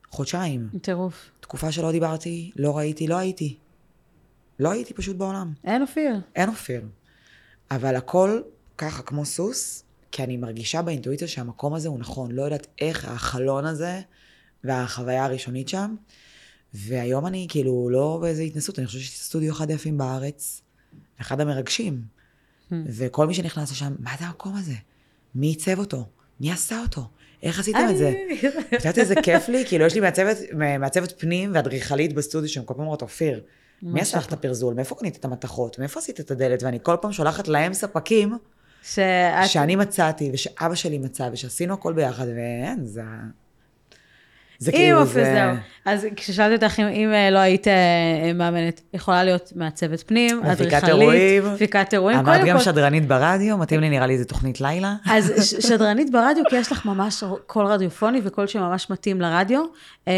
חודשיים. טירוף. תקופה שלא דיברתי, לא ראיתי, לא הייתי. לא הייתי פשוט בעולם. אין אופיר. אין אופיר. אבל הכל ככה, כמו סוס, כי אני מרגישה באינטואיציה שהמקום הזה הוא נכון. לא יודעת איך החלון הזה והחוויה הראשונית שם. והיום אני כאילו לא באיזה התנסות, אני חושבת שיש סטודיו אחד היפים בארץ, אחד המרגשים. וכל מי שנכנס לשם, מה זה המקום הזה? מי עיצב אותו? מי עשה אותו? איך עשיתם את זה? (laughs) את יודעת איזה כיף לי? כאילו, יש לי מעצבת, מעצבת פנים ואדריכלית בסטודיו שהם כל פעם אומרות, אופיר, מי עשה לך את הפרזול? מאיפה קנית את המתכות? מאיפה עשית את הדלת? ואני כל פעם שולחת להם ספקים שאת... שאני מצאתי, ושאבא שלי מצא, ושעשינו הכל ביחד, ואין, זה... זה כאילו, זה... זהו. אז כששאלתי אותך אם, אם אה, לא היית אה, מאמנת, יכולה להיות מעצבת פנים, אדריכלית, אירועים. מפיקת אירועים, אמרת קודם גם כל- שדרנית ברדיו, מתאים לי נראה לי איזה תוכנית לילה. אז (laughs) שדרנית ברדיו, כי יש לך ממש קול רדיופוני וקול שממש מתאים לרדיו. אה,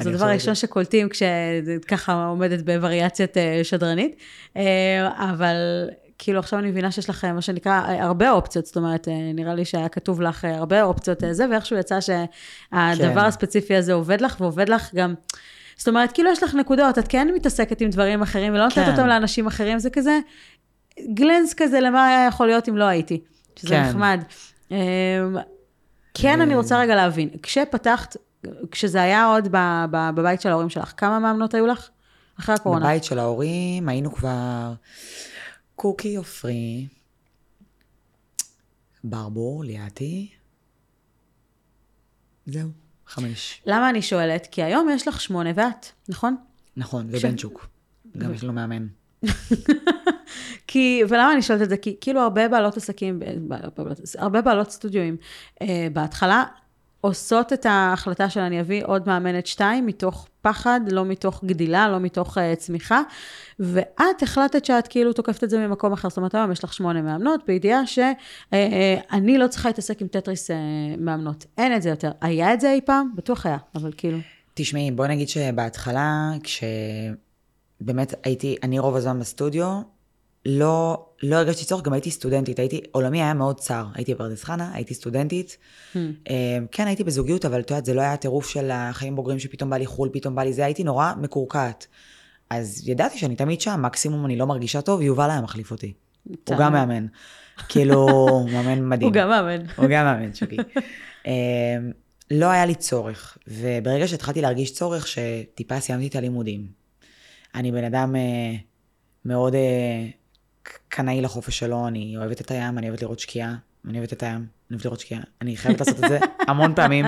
זה הדבר הראשון שקולטים כשככה עומדת בווריאציית שדרנית. אבל כאילו עכשיו אני מבינה שיש לך אה, מה שנקרא אה, הרבה אופציות, זאת אומרת, אה, נראה לי שהיה כתוב לך הרבה אופציות זה, ואיכשהו יצא שהדבר כן. הספציפי הזה עובד לך, ועובד לך גם... זאת אומרת, כאילו יש לך נקודות, את כן מתעסקת עם דברים אחרים, ולא נותנת כן. אותם לאנשים אחרים, זה כזה גלנס כזה למה היה יכול להיות אם לא הייתי. שזה כן. נחמד. אמ, כן, אני רוצה רגע להבין, כשפתחת, כשזה היה עוד ב- ב- בבית של ההורים שלך, כמה מאמנות היו לך? אחרי הקורונה. בבית של ההורים היינו כבר קוקי עופרי, ברבור, ליאתי. זהו, חמש. למה אני שואלת? כי היום יש לך שמונה ואת, נכון? נכון, ובנצ'וק. גם יש לו מאמן. (laughs) כי, ולמה אני שואלת את זה? כי כאילו הרבה בעלות עסקים, הרבה בעלות סטודיואים, אה, בהתחלה עושות את ההחלטה של אני אביא עוד מאמנת שתיים, מתוך פחד, לא מתוך גדילה, לא מתוך אה, צמיחה, ואת החלטת שאת כאילו תוקפת את זה ממקום אחר, זאת אומרת, היום יש לך שמונה מאמנות, בידיעה שאני לא צריכה להתעסק עם טטריס אה, מאמנות. אין את זה יותר. היה את זה אי פעם? בטוח היה, אבל כאילו... תשמעי, בואי נגיד שבהתחלה, כשבאמת הייתי, אני רוב הזמן בסטודיו, לא, לא הרגשתי צורך, גם הייתי סטודנטית, הייתי, עולמי היה מאוד צר, הייתי בפרדס חנה, הייתי סטודנטית. Hmm. אה, כן, הייתי בזוגיות, אבל את יודעת, זה לא היה הטירוף של החיים בוגרים שפתאום בא לי חו"ל, פתאום בא לי זה, הייתי נורא מקורקעת. אז ידעתי שאני תמיד שם, מקסימום אני לא מרגישה טוב, יובל היה מחליף אותי. הוא גם מאמן. כאילו, מאמן (laughs) מדהים. הוא גם מאמן. (laughs) הוא גם מאמן, שוקי. אמ, לא היה לי צורך, וברגע שהתחלתי להרגיש צורך, שטיפה סיימתי את הלימודים. אני בן אדם אה, מאוד אה, קנאי לחופש שלו, אני אוהבת את הים, אני אוהבת לראות שקיעה, אני אוהבת את הים, אני אוהבת לראות שקיעה. אני חייבת לעשות את זה (laughs) המון פעמים.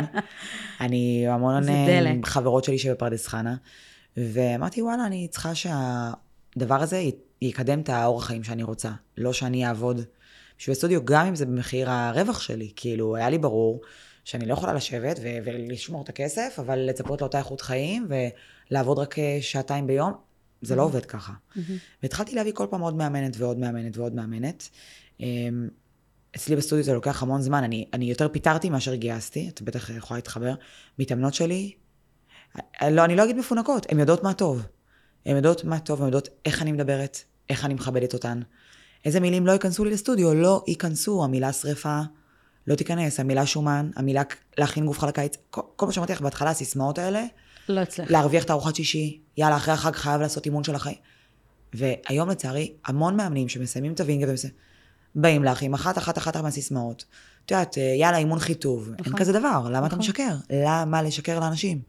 אני המון אה. חברות שלי שבפרדס חנה, ואמרתי, וואלה, אני צריכה שהדבר הזה יקדם את האורח חיים שאני רוצה. לא שאני אעבוד בשביל סטודיו, גם אם זה במחיר הרווח שלי. כאילו, היה לי ברור שאני לא יכולה לשבת ו- ולשמור את הכסף, אבל לצפות לאותה איכות חיים ולעבוד רק אה, שעתיים ביום, זה לא עובד ככה. והתחלתי להביא כל פעם עוד מאמנת ועוד מאמנת ועוד מאמנת. אמ, אצלי בסטודיו זה לוקח המון זמן, אני, אני יותר פיטרתי מאשר גייסתי, את בטח יכולה להתחבר. מתאמנות שלי, אה, לא, אני לא אגיד מפונקות, הן יודעות מה טוב. הן יודעות מה טוב, הן יודעות איך אני מדברת, איך אני מכבדת אותן. איזה מילים לא ייכנסו לי לסטודיו, לא ייכנסו, המילה שרפה לא תיכנס, המילה שומן, המילה להכין גופך לקיץ, כל, כל מה שאמרתי לך בהתחלה, הסיסמאות האלה, לא אצלך. להרוויח את הארוחת שישי, יאללה, אחרי החג חייב לעשות אימון של החיים. והיום לצערי, המון מאמנים שמסיימים את הווינגה ומסיימים, באים לך עם אחת אחת אחת מהסיסמאות. את יודעת, אה, יאללה, אימון חיטוב. אין נכון. כזה דבר, למה אתה נכון. משקר? למה לשקר לאנשים?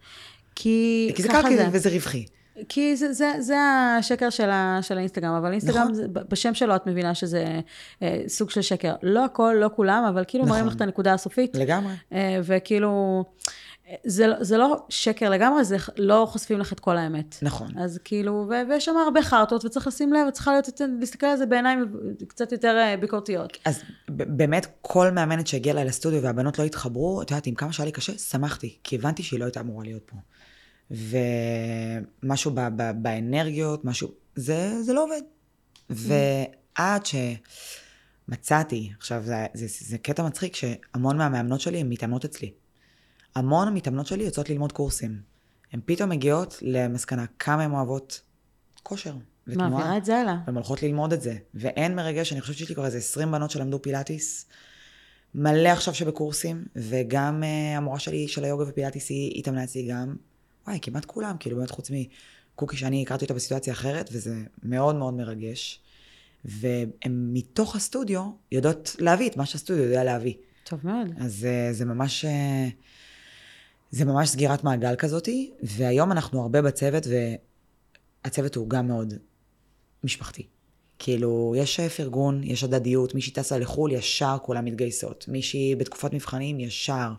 כי כי זה קל זה. וזה רווחי. כי זה, זה, זה השקר של, ה, של האינסטגרם, אבל אינסטגרם, נכון. זה, בשם שלו את מבינה שזה אה, סוג של שקר. לא הכל, לא כולם, אבל כאילו נכון. מראים לך את הנקודה הסופית, לגמרי. אה, וכאילו, זה, לא- זה לא שקר לגמרי, זה לא חושפים לך את כל האמת. נכון. אז כאילו, ו- ויש שם הרבה חרטות, וצריך לשים לב, וצריכה להיות, להסתכל על זה בעיניים קצת יותר אה, ביקורתיות. אז באמת, כל מאמנת שהגיעה אליי לסטודיו והבנות לא התחברו, את יודעת, עם כמה שהיה לי קשה, שמחתי, כי הבנתי שהיא לא הייתה אמורה להיות פה. ומשהו ב- ב- באנרגיות, משהו, זה, זה לא עובד. ועד שמצאתי, עכשיו זה, זה, זה, זה קטע מצחיק שהמון מהמאמנות שלי הן מתאמנות אצלי. המון המתאמנות שלי יוצאות ללמוד קורסים. הן פתאום מגיעות למסקנה כמה הן אוהבות כושר ותנועה. מעבירה את זה הלאה. והן הולכות ללמוד את זה. ואין מרגש, אני חושבת שיש לי כבר איזה 20 בנות שלמדו פילאטיס. מלא עכשיו שבקורסים, וגם uh, המורה שלי של היוגה ופילאטיס היא התאמנה אצלי גם. וואי, כמעט כולם, כאילו באמת חוץ מקוקי שאני הכרתי אותה בסיטואציה אחרת, וזה מאוד מאוד מרגש. והן מתוך הסטודיו יודעות להביא את מה שהסטודיו יודע להביא. טוב מאוד. אז uh, זה ממש... Uh, זה ממש סגירת מעגל כזאתי, והיום אנחנו הרבה בצוות, והצוות הוא גם מאוד משפחתי. כאילו, יש פרגון, יש הדדיות, מישהי טסה לחו"ל, ישר כולם מתגייסות. מישהי בתקופת מבחנים, ישר.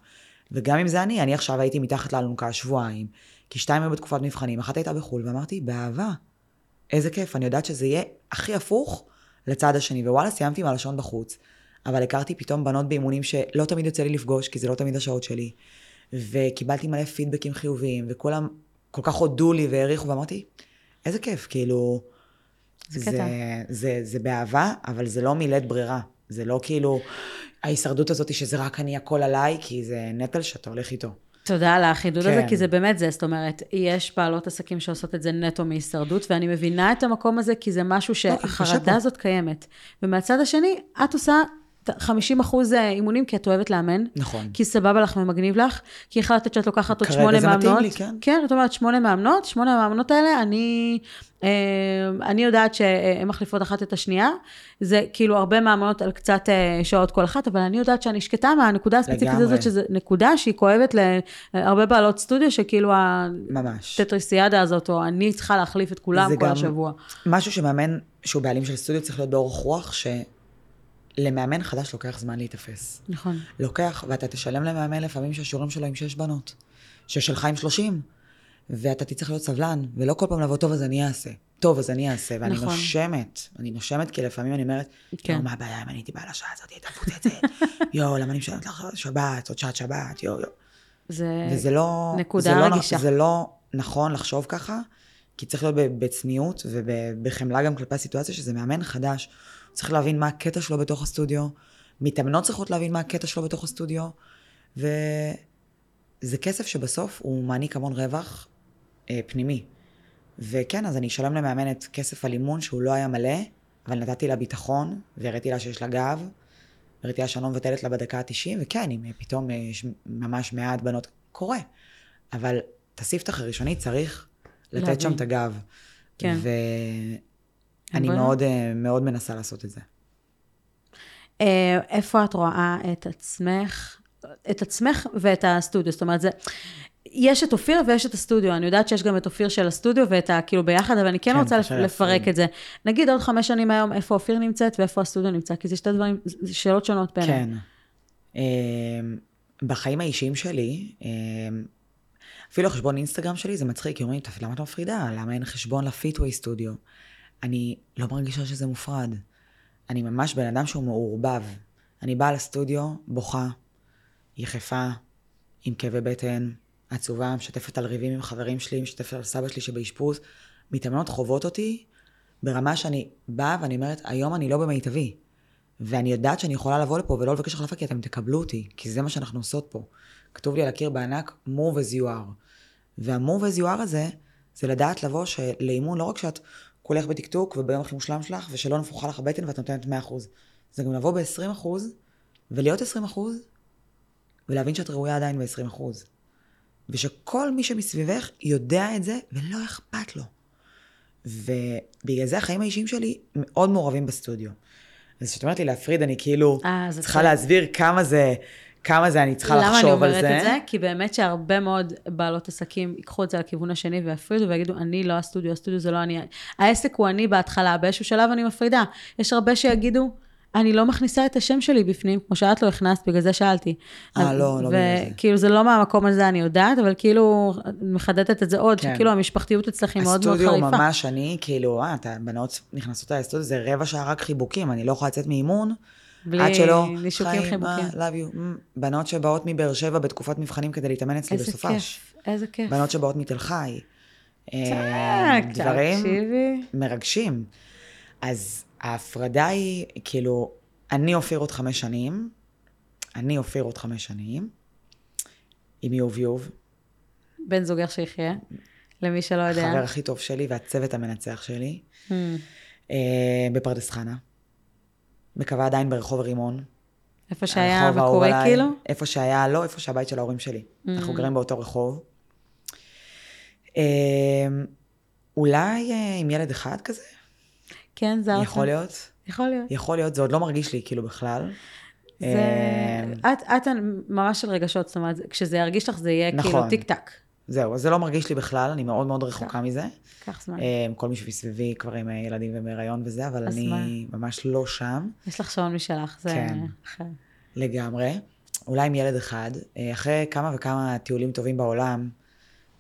וגם אם זה אני, אני עכשיו הייתי מתחת לאלונקה שבועיים, כי שתיים היו בתקופת מבחנים, אחת הייתה בחו"ל, ואמרתי, באהבה, איזה כיף, אני יודעת שזה יהיה הכי הפוך לצד השני. ווואלה, סיימתי עם הלשון בחוץ, אבל הכרתי פתאום בנות באימונים שלא תמיד יוצא לי לפגוש, כי זה לא תמיד השעות שלי. וקיבלתי מלא פידבקים חיוביים, וכולם כל כך הודו לי והעריכו, ואמרתי, איזה כיף, כאילו... זה קטע. זה, זה באהבה, אבל זה לא מילאת ברירה. זה לא כאילו ההישרדות הזאת שזה רק אני הכל עליי, כי זה נטל שאתה הולך איתו. תודה על החידוד כן. הזה. כי זה באמת זה, זאת אומרת, יש בעלות עסקים שעושות את זה נטו מהישרדות, ואני מבינה את המקום הזה, כי זה משהו שהחרדה הזאת קיימת. ומהצד השני, את עושה 50 אחוז אה, אימונים, כי את אוהבת לאמן. נכון. כי סבבה לך ומגניב לך, כי החלטת שאת לוקחת עוד שמונה מאמנות. כרגע זה מתאים לי, כן. כן, זאת אומרת, שמונה מאמנות, שמונה המאמנות האלה, אני, אה, אני יודעת שהן מחליפות אחת את השנייה. זה כאילו הרבה מאמנות על קצת אה, שעות כל אחת, אבל אני יודעת שאני שקטה מהנקודה הספציפית הזאת, שזו נקודה שהיא כואבת להרבה בעלות סטודיו, שכאילו הטטריסיאדה הזאת, או אני צריכה להחליף את כולם כל השבוע. משהו שמאמן, שהוא בעלים של סטודיו, צריך להיות באורך רוח, ש... למאמן חדש לוקח זמן להיתפס. נכון. לוקח, ואתה תשלם למאמן לפעמים שהשיעורים שלו עם שש בנות, ששלך עם שלושים, ואתה תצטרך להיות סבלן, ולא כל פעם לבוא, טוב, אז אני אעשה. טוב, אז אני אעשה. ואני נכון. נושמת, אני נושמת, כי לפעמים אני אומרת, כן. מה הבעיה אם אני הייתי באה לשעה הזאת, הייתה פוצצת, (laughs) יואו, למה אני משלמת לך שבת, עוד שעת שבת, יואו, יואו. זה וזה לא, נקודה זה לא, רגישה. זה לא נכון לחשוב ככה, כי צריך להיות בצניעות ובחמלה גם כלפי הסיטואציה, שזה מאמן חדש. צריך להבין מה הקטע שלו בתוך הסטודיו, מתאמנות צריכות להבין מה הקטע שלו בתוך הסטודיו, וזה כסף שבסוף הוא מעניק המון רווח אה, פנימי. וכן, אז אני אשלם למאמנת כסף על אימון שהוא לא היה מלא, אבל נתתי לה ביטחון, והראיתי לה שיש לה גב, והראיתי לה שאני לא מבטלת לה בדקה ה-90, וכן, אם פתאום יש ממש מעט בנות, קורה. אבל את הספתח הראשוני צריך לתת להבין. שם את הגב. כן. אני מאוד, אה, מאוד מנסה לעשות את זה. אה, איפה את רואה את עצמך, את עצמך ואת הסטודיו? זאת אומרת, זה... יש את אופיר ויש את הסטודיו, אני יודעת שיש גם את אופיר של הסטודיו ואת ה... כאילו ביחד, אבל אני כן, כן רוצה לפרק כן. את זה. נגיד עוד חמש שנים היום, איפה אופיר נמצאת ואיפה הסטודיו נמצא, כי זה שתי דברים, זה שאלות שונות בעיניי. כן. אה, בחיים האישיים שלי, אפילו חשבון אינסטגרם שלי, זה מצחיק, כי אומרים, למה את מפרידה? למה אין חשבון לפיטווי סטודיו? אני לא מרגישה שזה מופרד. אני ממש בן אדם שהוא מעורבב. אני באה לסטודיו, בוכה, יחפה, עם כאבי בטן, עצובה, משתפת על ריבים עם חברים שלי, משתפת על סבא שלי שבאשפוז. מתאמנות חוות אותי ברמה שאני באה ואני אומרת, היום אני לא במיטבי. ואני יודעת שאני יכולה לבוא לפה ולא לבקש החלפה כי אתם תקבלו אותי, כי זה מה שאנחנו עושות פה. כתוב לי על הקיר בענק, move as you are. וה-move as you are הזה, זה לדעת לבוא שלאימון, לא רק שאת כולך בטקטוק וביום הכי מושלם שלך, ושלא נפוחה לך הבטן ואת נותנת 100%. זה גם לבוא ב-20% ולהיות 20% ולהבין שאת ראויה עדיין ב-20%. ושכל מי שמסביבך יודע את זה ולא אכפת לו. ובגלל זה החיים האישיים שלי מאוד מעורבים בסטודיו. אז כשאת אומרת לי להפריד, אני כאילו 아, אה, צריכה להסביר כמה זה כמה זה אני צריכה לחשוב על זה. למה אני אומרת את זה? כי באמת שהרבה מאוד בעלות עסקים ייקחו את זה לכיוון השני ויפרידו ויגידו, אני לא הסטודיו, הסטודיו זה לא אני. העסק הוא אני בהתחלה, באיזשהו שלב אני מפרידה. יש הרבה שיגידו, אני לא מכניסה את השם שלי בפנים, כמו שאת לא הכנסת, בגלל זה שאלתי. אה, לא, לא בגלל זה. וכאילו זה לא מהמקום הזה, אני יודעת, אבל כאילו, מחדדת את זה עוד, כן. שכאילו המשפחתיות אצלך היא מאוד מאוד חריפה. הסטודיו ממש אני, כאילו, אה, אתה, בנות נכנסות לסטודיו, זה רבע שעה רק חיבוקים, אני לא יכולה לצאת מאימון. בלי נישוקים חיבוקים. love you. Mm, בנות שבאות מבאר שבע בתקופת מבחנים כדי להתאמן אצלי בסופש. איזה כיף, איזה כיף. בנות שבאות מתל חי. אה, צ'אק, דברים תקשיבי. מרגשים. אז ההפרדה היא, כאילו, אני אופיר עוד חמש שנים, אני אופיר עוד חמש שנים, עם יוב יוב, בן זוגך שיחיה, למי שלא יודע. החבר הכי טוב שלי והצוות המנצח שלי, Hmm. אה, בפרדס חנה. מקווה עדיין ברחוב רימון. איפה שהיה עליי. כאילו? איפה שהיה, לא, איפה שהבית של ההורים שלי. אנחנו Mm. גרים באותו רחוב. אה, אולי אה, עם ילד אחד כזה? כן, זה יכול להיות. יכול להיות. יכול להיות, זה עוד לא מרגיש לי כאילו בכלל. זה... אה, את, את ממש של רגשות, זאת אומרת, כשזה ירגיש לך זה יהיה כאילו נכון. טיק טק. זהו, אז זה לא מרגיש לי בכלל, אני מאוד מאוד רחוקה מזה. קח זמן. אה, כל מי שמסביבי כבר עם אה, ילדים ובהיריון וזה, אבל אני ממש לא שם יש לך שעון משלך, זה כן. אחר. לגמרי. אולי עם ילד אחד, אה, אחרי כמה וכמה טיולים טובים בעולם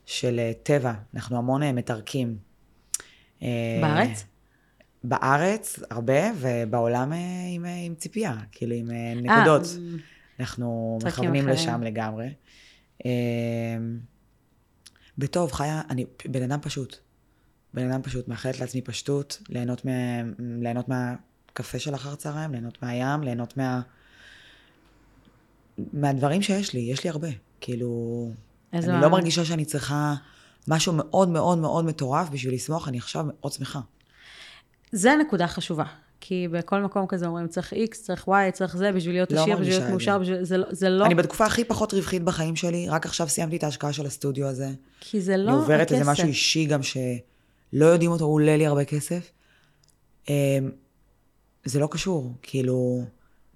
של אה, טבע, אנחנו המון מתרקים. בארץ? בארץ הרבה, ובעולם עם, עם ציפייה, כאילו עם נקודות. אה, אנחנו מכוונים אחרים. לשם לגמרי. בטוב, חיה, אני בן אדם פשוט. בן אדם פשוט, מאחלת לעצמי פשטות, ליהנות, מה, ליהנות מהקפה של אחר צהריים, ליהנות מהים, ליהנות מה... מהדברים שיש לי, יש לי הרבה. כאילו, אני לא מה- מרגישה שאני צריכה משהו מאוד מאוד מאוד מטורף בשביל לשמוח, אני עכשיו מאוד שמחה. זה נקודה חשובה. כי בכל מקום כזה אומרים, צריך X, צריך Y, צריך זה, בשביל להיות לא עשיר, בשביל להיות מאושר, זה. בשביל... זה לא- זה לא... אני בתקופה הכי פחות רווחית בחיים שלי, רק עכשיו סיימתי את ההשקעה של הסטודיו הזה. כי זה לא אני עוברת הכסף. איזה משהו אישי גם שלא יודעים אותו, הוא עולה לי הרבה כסף. אמ, זה לא קשור, כאילו,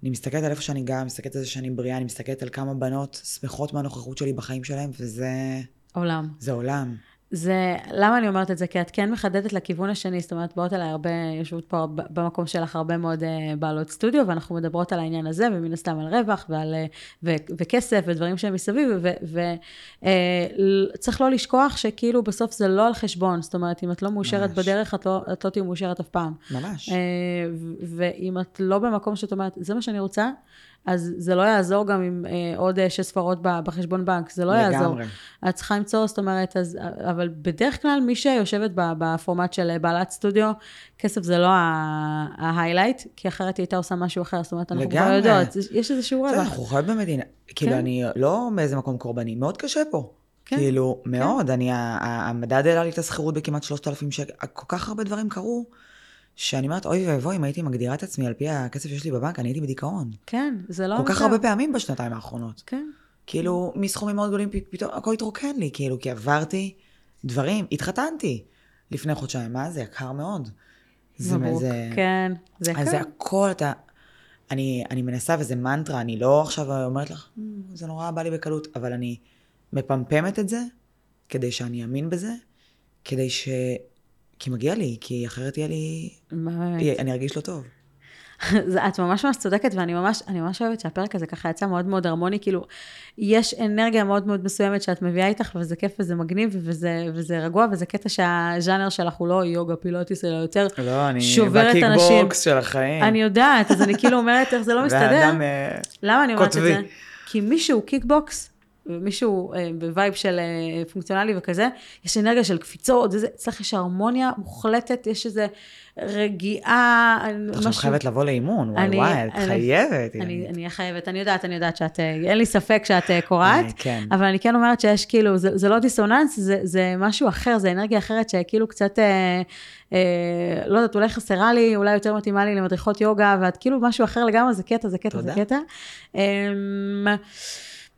אני מסתכלת על איפה שאני גרה, מסתכלת על זה שאני בריאה, אני מסתכלת על כמה בנות שמחות מהנוכחות שלי בחיים שלהם, וזה עולם. זה עולם. זה, למה אני אומרת את זה? כי את כן מחדדת לכיוון השני, זאת אומרת, באות אליי הרבה, יושבות פה במקום שלך הרבה מאוד אה, בעלות סטודיו, ואנחנו מדברות על העניין הזה, ומן הסתם על רווח ועל, אה, ו, וכסף ודברים שהם מסביב, וצריך לא לשכוח שכאילו בסוף זה לא על חשבון, זאת אומרת, אם את לא מאושרת ממש. בדרך, את לא, את לא תהיי מאושרת אף פעם. ממש. אה, ואם את לא במקום שאת אומרת, זה מה שאני רוצה, אז זה לא יעזור גם עם אה, עוד אה, שש ספרות ב- בחשבון בנק, זה לא יעזור. לגמרי. את צריכה למצוא, זאת אומרת, אז, אבל בדרך כלל מי שיושבת בפורמט של בעלת סטודיו, כסף זה לא ההיילייט, כי אחרת היא הייתה עושה משהו אחר, זאת אומרת, אנחנו כבר לגמרי. יודעות, יש איזשהו בסדר, רווח. אנחנו חיות במדינה, כאילו, כן. אני לא באיזה מקום קורבני, מאוד קשה פה. כן, כאילו, מאוד, אני, ה- ה- המדד העלה לי את השכירות בכמעט 3,000 שקל, כל כך הרבה דברים קרו, שאני אומרת, אוי ואבוי, אם הייתי מגדירה את עצמי על פי הכסף שיש לי בבנק, אני הייתי בדיכאון. כן, זה לא כל כך הרבה פעמים בשנתיים האחרונות. כן, כאילו, מסכומים מאוד גדולים, פתאום הכל התרוקן לי, כאילו, כי עברתי דברים, התחתנתי לפני חודשיים, מה זה יקר מאוד. זה, מברוק, זה, כן, זה אז זה יקר. הכל, אתה... אני, אני מנסה, וזה מנטרה, אני לא עכשיו אומרת לך, "מ, זה נורא בא לי בקלות, אבל אני מפמפמת את זה, כדי שאני אאמין בזה, כדי ש... כי מגיע לי, כי אחרת יהיה לי... באמת. אני ארגיש לא טוב. (laughs) את ממש ממש צודקת, ואני ממש, אני ממש אוהבת שהפרק הזה ככה יצא מאוד מאוד הרמוני, כאילו, יש אנרגיה מאוד מאוד מסוימת שאת מביאה איתך, וזה כיף וזה מגניב, וזה, וזה רגוע, וזה קטע שהז'אנר שלך הוא לא יוגה פילאטיס, אלא יותר לא, אני שובר את אנשים. בקיקבוקס של החיים. אני יודעת, אז אני כאילו אומרת איך זה לא (laughs) מסתדר. אה, למה אני אומרת את. זה? כי מישהו קיקבוקס, מישהו אה, ב vibe של אה, פונקציונלי וכזה, יש אנרגיה של קפיצות, וזה, אצלך יש הרמוניה מוחלטת, יש איזה רגיעה, עכשיו משהו- חייבת לבוא לאימון, וואי אני- וואי, את אני- חייבת. אני אהיה חייבת, אני יודעת, אני יודעת שאת, אה, אין לי ספק שאת אה, קורעת, אה, כן. אבל אני כן אומרת שיש כאילו, זה, זה לא דיסוננס, זה, זה משהו אחר, זה אנרגיה אחרת שכאילו קצת, אה, אה, לא יודעת, אולי חסרה לי, אולי יותר מתאימה לי למדריכות יוגה, ואת כאילו משהו אחר לגמרי, זה קטע, זה קטע, תודה. זה קטע. אה,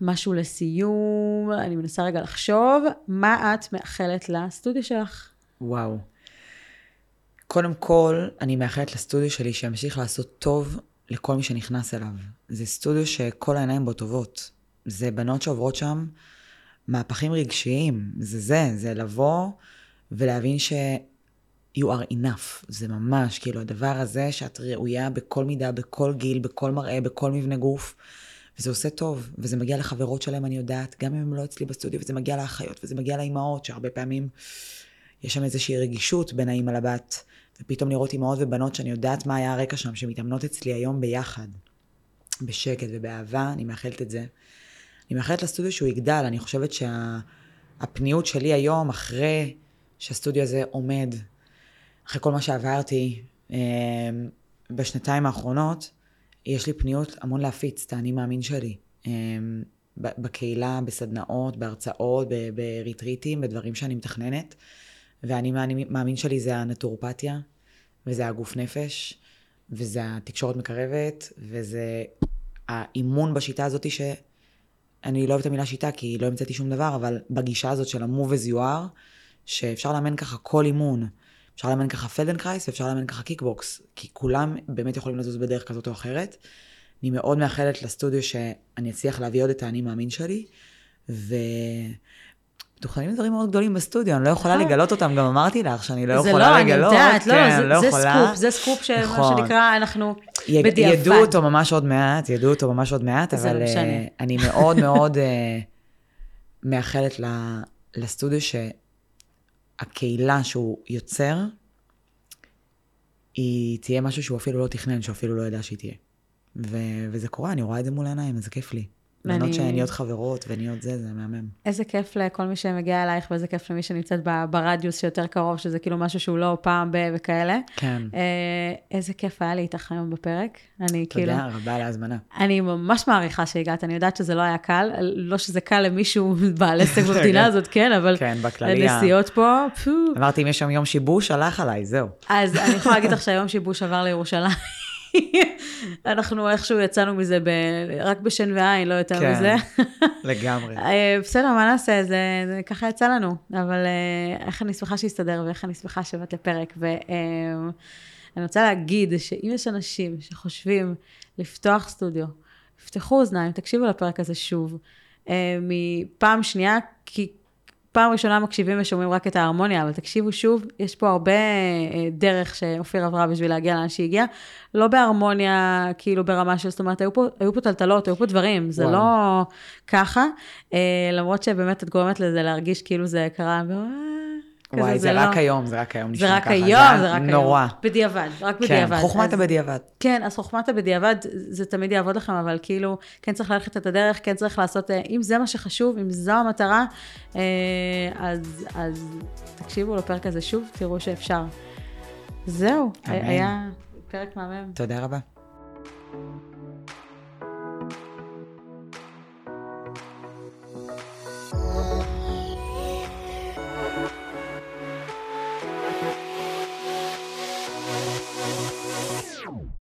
משהו לסיום, אני מנסה רגע לחשוב, מה את מאחלת לסטודיו שלך? וואו. קודם כל, אני מאחלת לסטודיו שלי שימשיך לעשות טוב לכל מי שנכנס אליו. זה סטודיו שכל העיניים בו טובות. זה בנות שעוברות שם מהפכים רגשיים. זה זה, זה לבוא ולהבין ש... you are enough. זה ממש, כאילו, הדבר הזה שאת ראויה בכל מידה, בכל גיל, בכל מראה, בכל מבנה גוף. וזה עושה טוב, וזה מגיע לחברות שלהם, אני יודעת, גם אם הם לא אצלי בסטודיו, וזה מגיע לאחיות, וזה מגיע לאימהות, שהרבה פעמים יש שם איזושהי רגישות בין האימא לבת, ופתאום לראות אימהות ובנות שאני יודעת מה היה הרקע שם, שמתאמנות אצלי היום ביחד, בשקט ובאהבה, אני מאחלת את זה. אני מאחלת לסטודיו שהוא יגדל, אני חושבת שהפניות שלי היום, אחרי שהסטודיו הזה עומד, אחרי כל מה שעברתי אה, בשנתיים האחרונות, יש לי פניות המון להפיץ את האני מאמין שלי. אה, בקהילה, בסדנאות, בהרצאות, בריטריטים, בדברים שאני מתכננת. והאני מאמין שלי זה הנטורופתיה, וזה הגוף נפש, וזה התקשורת מקרבת, וזה האימון בשיטה הזאת שאני לא אוהבת את המילה שיטה, כי לא המצאתי שום דבר, אבל בגישה הזאת של you are, שאפשר לאמן ככה כל אימון. אפשר לאמן ככה פלדנקרייס ואפשר לאמן ככה קיקבוקס, כי כולם באמת יכולים לזוז בדרך כזאת או אחרת. אני מאוד מאחלת לסטודיו שאני אצליח להביא עוד את האני מאמין שלי, ו... מתוכננים דברים מאוד גדולים בסטודיו, אני לא יכולה נכון. לגלות אותם, גם אמרתי לך שאני לא יכולה לגלות. זה לא, אני יודעת, לא, כן, לא, זה, סקופ, זה סקופ שמה נכון. שנקרא, אנחנו בדיעבד. ידעו אותו ממש עוד מעט, ידעו אותו ממש עוד מעט, אבל לא uh, אני מאוד מאוד uh, מאחלת לסטודיו שהקהילה שהוא יוצר, היא תהיה משהו שהוא אפילו לא תכנן, שהוא אפילו לא ידע שהיא תהיה. ו- וזה קורה, אני רואה את זה מול העיניים, וזה כיף לי. בנות שנהיות חברות ונהיות זה, זה מהמם. איזה כיף לכל מי שמגיע אלייך, ואיזה כיף למי שנמצאת ברדיוס שיותר קרוב, שזה כאילו משהו שהוא לא פעם ב... וכאלה. כן. אה, איזה כיף היה לי איתך היום בפרק. אני כאילו... תודה רבה על ההזמנה. אני ממש מעריכה שהגעת, אני יודעת שזה לא היה קל, לא שזה קל למישהו (laughs) בעל עסק במדינה הזאת, כן, אבל... כן, בכללי. הנסיעות פה, פו. אמרתי, אם יש שם יום שיבוש, הלך עליי, זהו. אז אני יכולה להגיד לך שהיום שיבוש עבר לירושלים. אנחנו איכשהו יצאנו מזה ב... רק בשן ועין, לא יותר כן, מזה. (laughs) לגמרי. אה, בסדר, מה נעשה? זה, זה ככה יצא לנו. אבל אה, איך אני שמחה שהסתדר, ואיך אני שמחה שבאת לפרק. ואני אה, רוצה להגיד שאם יש אנשים שחושבים לפתוח סטודיו, יפתחו אוזניים, תקשיבו לפרק הזה שוב. מפעם שנייה, כי פעם ראשונה מקשיבים ושומעים רק את ההרמוניה, אבל תקשיבו שוב, יש פה הרבה אה, דרך שאופיר עברה בשביל להגיע לאן שהיא הגיעה. לא בהרמוניה, כאילו ברמה של, זאת אומרת, היו פה, היו פה טלטלות, היו פה דברים, זה וואו. לא ככה. אה, למרות שבאמת את גורמת לזה להרגיש כאילו זה קרה. וואי, זה, זה רק לא... היום, זה רק היום נשמע ככה. זה רק היום, זה רק היום. נורא. בדיעבד, רק כן, בדיעבד. כן, חוכמת אז, הבדיעבד. כן, אז חוכמת הבדיעבד, זה תמיד יעבוד לכם, אבל כאילו, כן צריך ללכת את הדרך, כן צריך לעשות, אה, אם זה מה שחשוב, אם זו המטרה, אה, אז, אז תקשיבו לפרק הזה שוב, תראו שאפשר. זהו, אמן. היה פרק מהמם. תודה רבה.